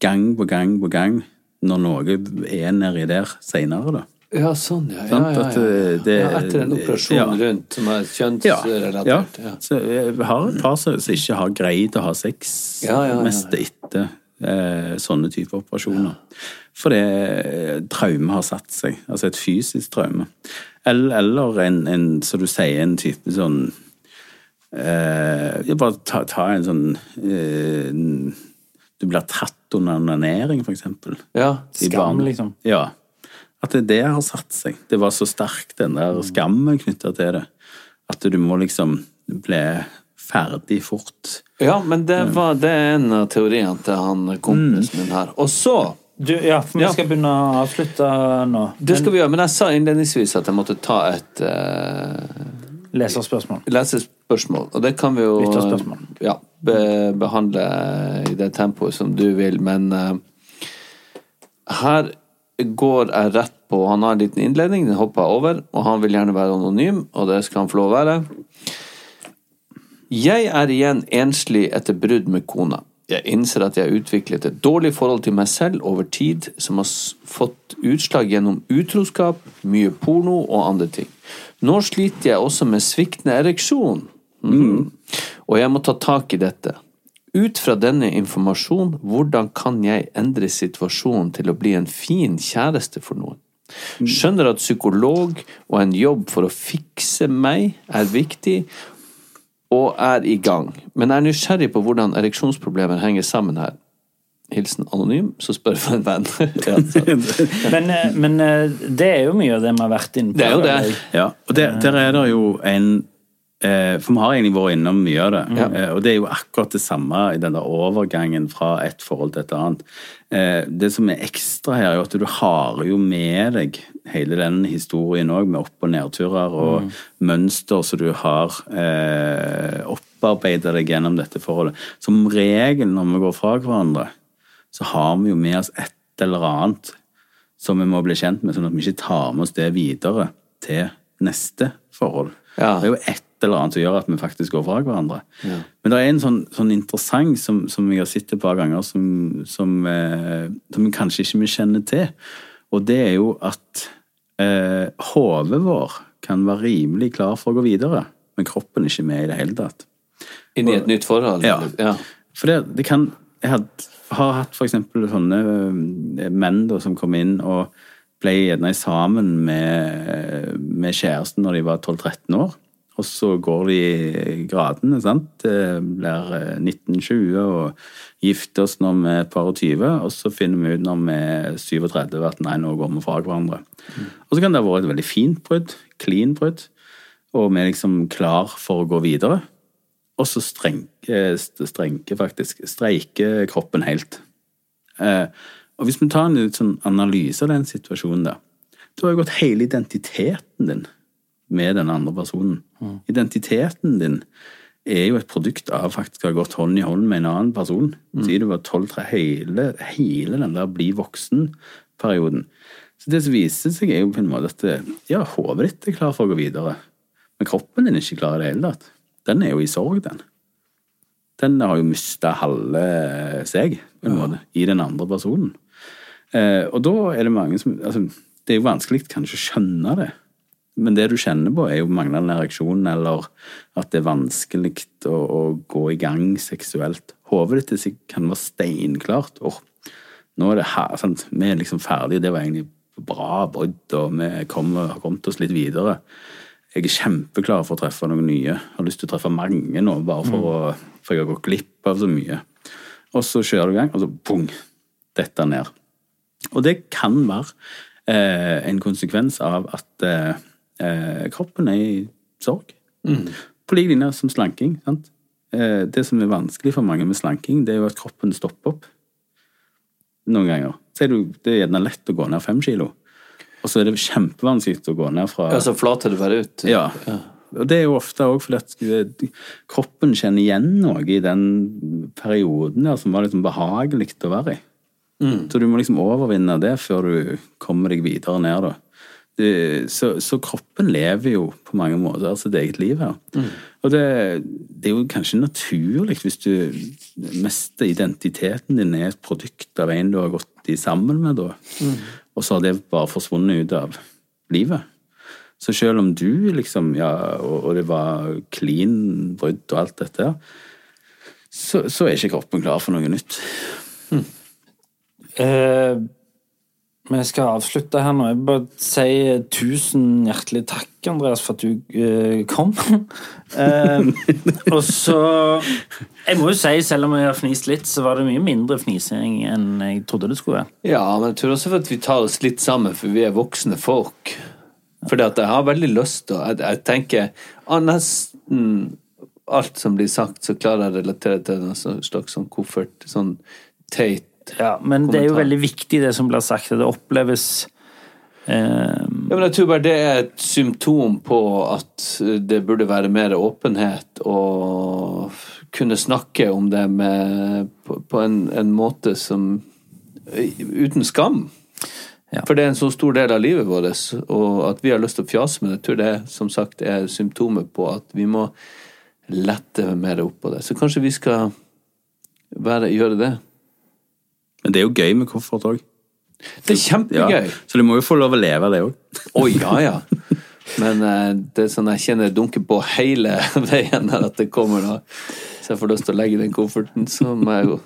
gang på gang på gang når noe er nedi der seinere, da. Ja, sånn, ja. ja, Sant? ja, At, ja, eh, ja. det- ja etter en operasjon ja. rundt som er Ja. kjønnsrelatert. Ja. Så vi har et par som ikke har greid å ha sex Ja, ja, ja, ja. mest etter eh, sånne typer operasjoner. Fordi eh, traume har satt seg. Altså et fysisk traume. Eller, eller en, en, som du sier, en type sånn eh, Bare ta, ta en sånn eh, Du blir tatt under onanering, for eksempel. Ja. Skam, liksom. Ja. At det, det har satt seg. Det var så sterk den der skammen knytta til det. At du må liksom bli ferdig fort. ja, men det, var, det er en av teoriene til han kompisen min her. Og så Du, ja, for vi Ja. skal begynne å avslutte nå. Det skal vi gjøre, men jeg sa innledningsvis at jeg måtte ta et uh... Leserspørsmål. Leserspørsmål. og det kan vi jo ja, be, behandle i det tempoet som du vil, men uh... her går jeg rett på Han har en liten innledning, den hopper jeg over, og han vil gjerne være anonym, og det skal han få lov å være. Jeg er igjen enslig etter brudd med kona. Jeg innser at jeg har utviklet et dårlig forhold til meg selv over tid, som har fått utslag gjennom utroskap, mye porno og andre ting. Nå sliter jeg også med sviktende ereksjon, mm. og jeg må ta tak i dette. Ut fra denne informasjonen, hvordan kan jeg endre situasjonen til å bli en fin kjæreste for noen? Skjønner at psykolog og en jobb for å fikse meg er viktig, og er i gang, men er nysgjerrig på hvordan ereksjonsproblemer henger sammen her. Hilsen anonym, så spør for en venn. ja. Men, eh, men eh, det er jo mye av det vi har vært inne på. Det er jo det. Ja, og der, der er det jo en For vi har egentlig vært innom mye av det. Ja. Eh, og det er jo akkurat det samme i den der overgangen fra et forhold til et annet. Eh, det som er ekstra her, er jo at du har jo med deg hele den historien òg, med opp- og nedturer og mønster som du har eh, opparbeida deg gjennom dette forholdet. Som regel når vi går fra hverandre, så har vi jo med oss et eller annet som vi må bli kjent med, sånn at vi ikke tar med oss det videre til neste forhold. Ja. Det er jo et eller annet som gjør at vi faktisk går fra hverandre. Men det er en sånn, sånn interessant som, som jeg har sett et par ganger, som, som, eh, som kanskje ikke vi kjenner til. Og det er jo at eh, hodet vår kan være rimelig klar for å gå videre, men kroppen er ikke med i det hele tatt. Inn i et nytt forhold? Ja. ja. For det, det kan Jeg had, har hatt for eksempel sånne øh, menn da, som kom inn og ble gjerne sammen med, med kjæresten når de var 12-13 år. Og så går de gradene, sant. Eh, Blir eh, 19-20 og gifter oss når vi er et par og 20, og så finner vi ut når vi er 37 at nei, nå går vi fra hverandre. Og så kan det ha vært et veldig fint brudd, clean brudd, og vi er liksom klar for å gå videre. Og så strenker, strenker faktisk, streiker kroppen helt. Eh, og hvis vi tar en sånn analyse av den situasjonen da, da har jo gått hele identiteten din med den andre personen. Identiteten din er jo et produkt av faktisk å ha gått hånd i hånd med en annen person. Siden du var 12-13, hele, hele den der bli voksen-perioden. Så det som viser seg, er jo på en måte at eh, ja, hodet ditt er klar for å gå videre, men kroppen din er ikke klar i det hele tatt. Den er jo i sorg, den. Den har jo mista halve seg, på en måte, i den andre personen. Eh, og da er det mange som altså, Det er jo vanskelig kanskje å skjønne det. Men det du kjenner på, er jo manglende ereksjon, eller at det er vanskelig å, å gå i gang seksuelt. Hodet ditt kan være steinklart. Åh, nå er det her, sant? Vi er liksom ferdige, det var egentlig bra brudd, og vi kom, har kommet oss litt videre. Jeg er kjempeklar for å treffe noen nye. Jeg har lyst til å treffe mange nå, bare for, å, for jeg har gått glipp av så mye. Og så kjører du i gang, og så bong, dette ned. Og det kan være eh, en konsekvens av at eh, eh, kroppen er i sorg. På lik linje som slanking. Sant? Eh, det som er vanskelig for mange med slanking, det er jo at kroppen stopper opp noen ganger. Sier du, det er gjerne lett å gå ned fem kilo, og så er det kjempevanskelig å gå ned fra Ja, så flater du bare ut. ja. Og det er jo ofte òg fordi at kroppen kjenner igjen noe i den perioden der som var liksom behagelig å være i. Så du må liksom overvinne det før du kommer deg videre ned, da. Det, så, så kroppen lever jo på mange måter sitt eget liv her. Og det, det er jo kanskje naturlig hvis du mister identiteten din er et produkt av en du har gått i sammen med, da. Og så har det bare forsvunnet ut av livet. Så selv om du liksom, ja, og, og det var clean brudd og alt dette, så, så er ikke kroppen klar for noe nytt. Eh, vi skal avslutte her nå. Jeg vil bare si tusen hjertelig takk, Andreas, for at du uh, kom. uh, og så Jeg må jo si, selv om jeg har fnist litt, så var det mye mindre fnising enn jeg trodde det skulle være. Ja, men jeg tror også at vi tar oss litt sammen, for vi er voksne folk. Fordi at jeg har veldig lyst til jeg, jeg tenker ah, nesten alt som blir sagt, så klarer jeg å relatere til en sånn slags sånn koffert, sånn teit Ja, Men det er jo veldig viktig, det som blir sagt. at Det oppleves eh, Ja, men jeg tror bare det er et symptom på at det burde være mer åpenhet og kunne snakke om det med, på, på en, en måte som Uten skam. Ja. For det er en så stor del av livet vårt, og at vi har lyst til å fjase med det, jeg tror det som sagt er symptomet på at vi må lette mer opp på det. Så kanskje vi skal være, gjøre det. Men det er jo gøy med koffert òg. Det er kjempegøy! Så du må jo få lov å leve det òg. Å ja, ja. Men eh, det er sånn jeg kjenner det dunker på hele veien her at det kommer da. Så jeg får lyst til å legge den kofferten, så må jeg jo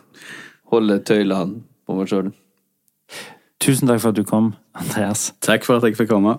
holde tøylene på meg sjøl. Tusen takk for at du kom, Andreas. Takk for at jeg fikk komme.